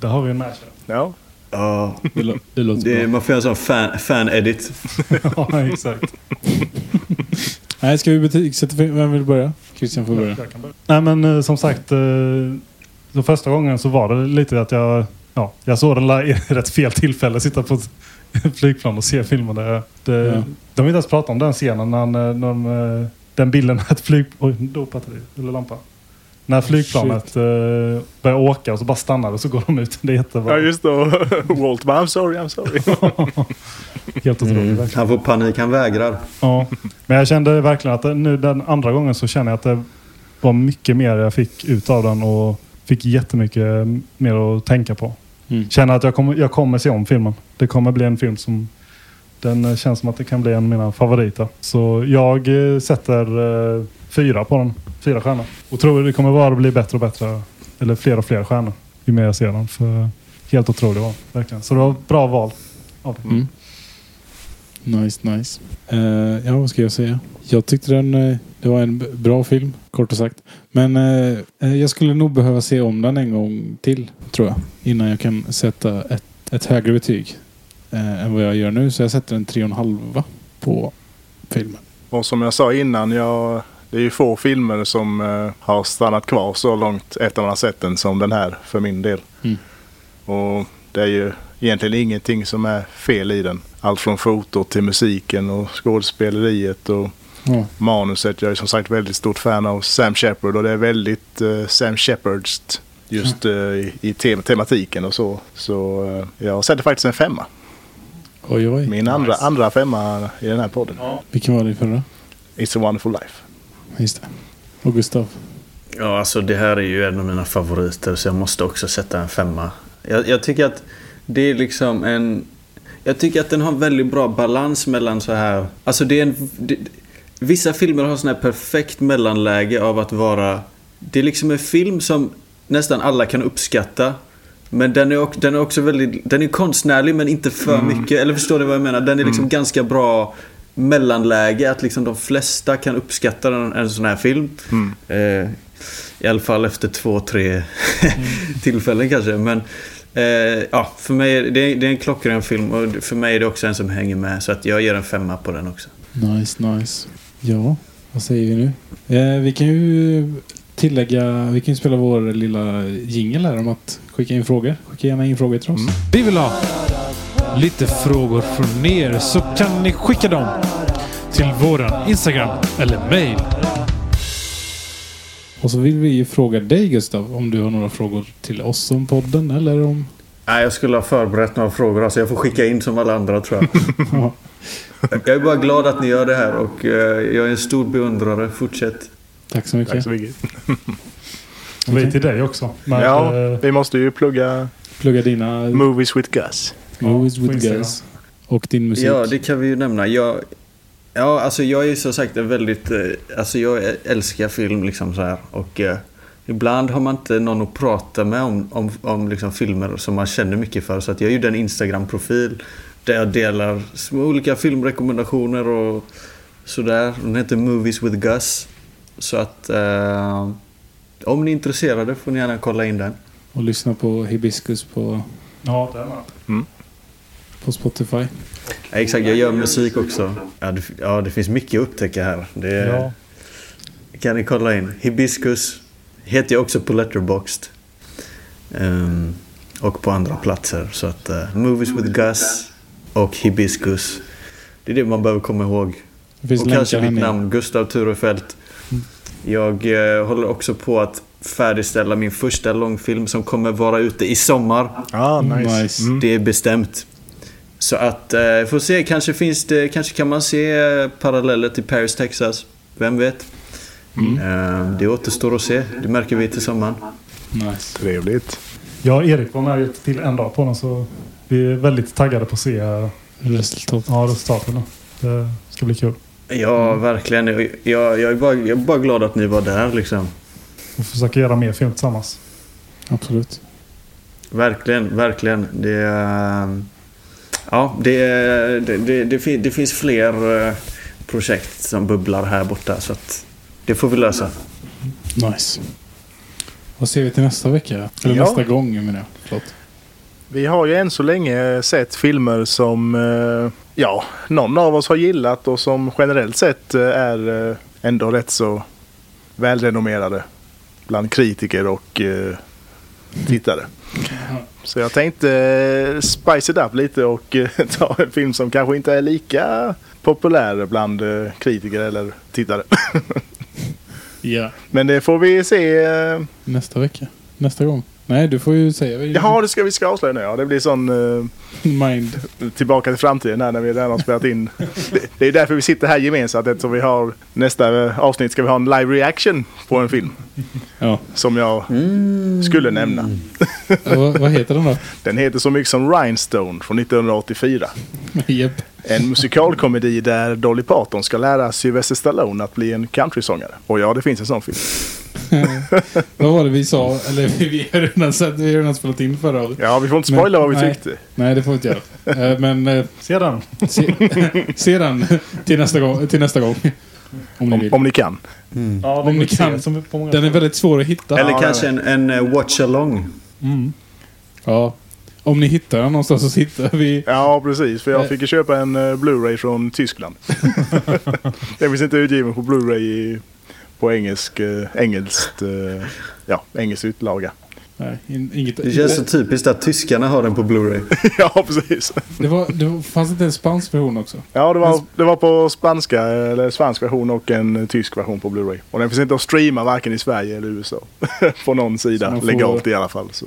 Där har vi en match. Ja. Ja, det, lå- det låter det, bra. man får göra en sån fan, fan-edit. ja, exakt. Nej, ska vi betygsätta? Vem vill börja? Christian får börja. Nej men eh, som sagt. eh, Så första gången så var det lite att jag... Ja, jag såg den där i rätt fel tillfälle. Sitta på ett flygplan och se filmen. Där. Det, Ja. De vill inte ens prata om den scenen. När, när, när, eh, den bilden med ett flyg... Oj, dog batteriet. Eller lampan. När flygplanet eh, börjar åka och så bara stannar och så går de ut. Det är jättebra. ja, just det. Och Walt bara I'm sorry, I'm sorry. Helt otroligt. Mm. verkligen. Han får panik, han vägrar. Ja, men jag kände verkligen att det, nu den andra gången så känner jag att det var mycket mer jag fick ut av den och fick jättemycket mer att tänka på. Mm. Känner att jag kommer, jag kommer se om filmen. Det kommer bli en film som den känns som att det kan bli en av mina favoriter. Så jag eh, sätter eh, fyra på den. Fyra stjärnor. Och tror det kommer bara bli bättre och bättre. Eller fler och fler stjärnor. Ju mer jag ser den. För helt otroligt var verkligen. Så det var ett bra val. Av det. Mm. Nice, nice. Eh, ja, vad ska jag säga? Jag tyckte den, eh, det var en bra film, kort och sagt. Men eh, jag skulle nog behöva se om den en gång till, tror jag. Innan jag kan sätta ett, ett högre betyg än vad jag gör nu. Så jag sätter en tre och en halva på filmen. Och som jag sa innan, jag, det är ju få filmer som eh, har stannat kvar så långt efter man har sett den som den här för min del. Mm. Och det är ju egentligen ingenting som är fel i den. Allt från fotot till musiken och skådespeleriet och Ja. manuset. Jag är som sagt väldigt stort fan av Sam Shepard och det är väldigt eh, Sam Shepards just eh, i, i tem- tematiken och så. Så eh, jag sätter faktiskt en femma. Oj, oj. Min andra, andra femma i den här podden. Vilken var din förra? It's a wonderful life. Just det. Och Gustav? Ja, alltså det här är ju en av mina favoriter så jag måste också sätta en femma. Jag, jag tycker att det är liksom en... Jag tycker att den har väldigt bra balans mellan så här... Alltså det är en... Det, vissa filmer har sån här perfekt mellanläge av att vara... Det är liksom en film som nästan alla kan uppskatta. Men den är, också, den är också väldigt... Den är konstnärlig men inte för mycket. Eller förstår ni vad jag menar? Den är liksom ganska bra mellanläge. Att liksom de flesta kan uppskatta en, en sån här film. Eh, I alla fall efter två, tre tillfällen kanske. Men eh, ja, för mig är det, det är en klockren film och för mig är det också en som hänger med. Så att jag ger en femma på den också. Nice, nice. Ja, vad säger vi nu? Eh, vi kan ju tillägga, vi kan ju spela vår lilla jingel här om att skicka in frågor. Skicka gärna in frågor till oss. Vi vill ha lite frågor från er så kan ni skicka dem till våran Instagram eller mail. Och så vill vi ju fråga dig Gustav om du har några frågor till oss om podden eller om... Nej, jag skulle ha förberett några frågor. Alltså jag får skicka in som alla andra tror jag. Ja, Jag är bara glad att ni gör det här och eh, jag är en stor beundrare. Fortsätt. Tack så mycket. Tack så mycket. Vi till dig också. Men, Ja, eh, vi måste ju plugga Plugga dina Movies with Gus. Movies with. Gus. Och din musik. Ja, det kan vi ju nämna. Jag, ja, alltså jag är som sagt en väldigt... eh, Alltså jag älskar film liksom så här. Och eh, ibland har man inte någon att prata med om, om, om liksom filmer som man känner mycket för. Så att jag gjorde en Instagram-profil där jag delar små olika filmrekommendationer och sådär. Den heter Movies with Gus. Så att eh, om ni är intresserade får ni gärna kolla in den. Och lyssna på Hibiscus på, Ja, det är man. På Spotify. Ja, exakt, jag gör musik också. Ja det, ja, det finns mycket att upptäcka här. Det Ja. kan ni kolla in. Hibiscus heter jag också på Letterboxd. Ehm, och på andra platser. Så att eh, Movies with Gus och Hibiscus. Det är det man behöver komma ihåg. Och kanske mitt namn, Gustav Turefelt. Jag eh, håller också på att färdigställa min första långfilm som kommer vara ute i sommar. Ah, nice. Nice. Mm. Det är bestämt. Så att, eh, får se, kanske finns det, kanske kan man se eh, paralleller till Paris, Texas. Vem vet? Eh, det återstår att se. Det märker vi till sommaren. Nice. Trevligt. Jag och Erik var med till en dag på den så vi är väldigt taggade på att se eh, Resultat. ja, resultaten. Det ska bli kul. Ja, verkligen. Jag, jag, jag, är bara, jag är bara glad att ni var där liksom. Vi försöker göra mer film tillsammans. Absolut. Verkligen, verkligen. Det, är, ja, det, det, det, det, fin- det finns fler eh, projekt som bubblar här borta. Så att det får vi lösa. Nice. Vad ser vi till nästa vecka? Eller Ja. nästa gång menar jag. Förlåt. Vi har ju än så länge sett filmer som eh, ja, någon av oss har gillat och som generellt sett eh, är ändå rätt så välrenommerade bland kritiker och tittare. Så jag tänkte eh, spice it up lite och eh, ta en film som kanske inte är lika populär bland eh, kritiker eller tittare. Ja. Men det får vi se. Nästa vecka. Nästa gång. Nej, du får ju säga. Jaha, det ska vi ska avslöja nu. Ja, det blir sån eh, Mind. tillbaka till framtiden här när vi redan har spelat in. Det, det är därför vi sitter här gemensamt eftersom vi har nästa eh, avsnitt ska vi ha en live reaction på en film. Ja. Som jag skulle nämna. Ja, vad, vad heter den då? Den heter så mycket som Rhinestone från 1984. Japp. En musikalkomedi där Dolly Parton ska lära Sylvester Stallone att bli en countrysångare. Och ja, det finns en sån film. vad var det vi sa? Eller vi, har redan, sett, vi har redan spelat in förra året. Ja, vi får inte spoila vad vi nej. tyckte. Nej, det får vi inte göra. Eh, Men eh, Se den! se, se den till nästa gång. Till nästa gång. Om ni Om, vill. om ni kan. Ja, Om ni kan. Som på många Den är väldigt svår att hitta. Eller Ja, kanske en, en watch-along. mm. Ja. Om ni hittar den någonstans så hittar vi... Ja, precis. För jag fick ju köpa en eh, Blu-ray från Tyskland. Den finns inte utgiven på Blu-ray i, på engelsk, eh, engelskt, eh, ja, engelsk utlaga. Nej, in, inget, Det känns så typiskt att tyskarna har den på Blu-ray. ja, precis. det, var, det fanns inte en spansk version också? Ja, det var, det var på spanska, eller svensk version och en eh, tysk version på Blu-ray. Och den finns inte att streama varken i Sverige eller USA. på någon sida, får- legalt i alla fall. Så,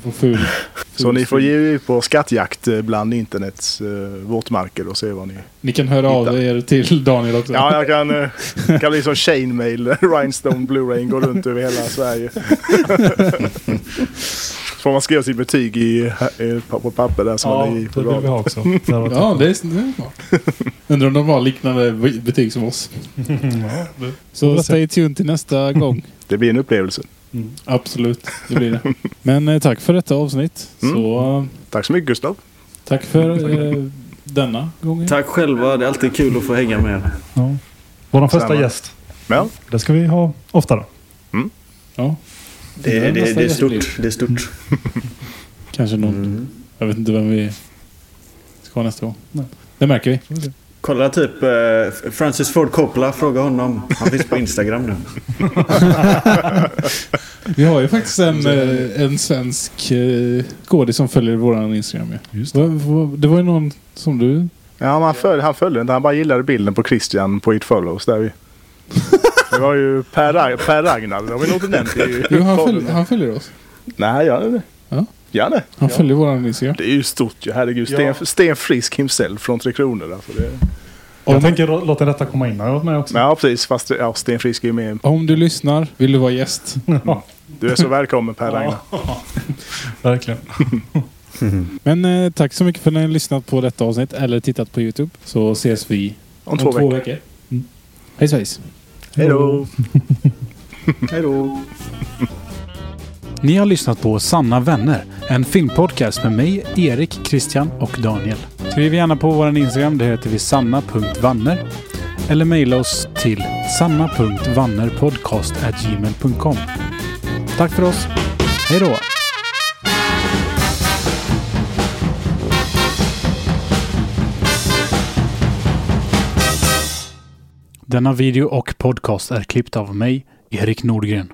får ful. så ni får ge er på skattjakt eh, bland internets eh, våtmarker och se vad ni... Ni kan höra av Hitta. er till Daniel också. Ja, jag kan, eh, kan bli som chainmail. Rhinestone Blu-ray går runt över hela Sverige. Får man skriva sitt betyg i, i, på papper där som Ja, man är i på det vill vi ha också. Ja, det är, smart. Undrar om de har liknande betyg som oss. Så stay tuned till nästa gång. Det blir en upplevelse. Absolut, det blir det. Men eh, tack för detta avsnitt. Mm. Så eh, Tack så mycket Gustav. tack för eh, denna gången. Tack själva, det är alltid kul att få hänga med er. ja. Vår första Samma. gäst. Ja, Det ska vi ha oftare. Ja. Det, det, nästa det är stort. Det är stort. Kanske någon. Mm. Jag vet inte vem vi ska ha nästa gång. Nej. Det märker vi. Kolla typ eh, Francis Ford Coppola, fråga honom. Han finns på Instagram nu. Vi har ju faktiskt en, eh, en svensk eh, skådis som följer våran Instagram. Ja. Just Va- va- Det var ju någon som du... ja men han, föl, han följde inte. Han bara gillade bilden på Christian på It Follows. Där vi, det var ju Per, Rag- per Ragnar. Det har vi nog inte nämnt i Jo, han, podden. följ, han följer oss. Nej, gör det? Ja, nej. Han följer våran Instagram. Det är ju stort ju. Herregud. Ja. Sten, Sten Frisk himself från Tre Kronor. Alltså det... Jag tänker lå- låta detta komma in. Har jag varit med också? Ja, precis. Fast ja, Sten Frisk är ju med. Om du lyssnar, vill du vara gäst? Du är så välkommen Per Ragnar. Verkligen. Men eh, tack så mycket för att ni har lyssnat på detta avsnitt eller tittat på Youtube. Så ses vi Om två veckor. veckor. Mm. Hej svejs! Hej då! Hej då! Ni har lyssnat på Sanna vänner, en filmpodcast med mig, Erik, Christian och Daniel. Skriv gärna på vår Instagram, där heter vi sanna.vanner. Eller mejla oss till sanna.vannerpodcast.gmail.com. Tack för oss. Hej då! Denna video och podcast är klippt av mig, Erik Nordgren.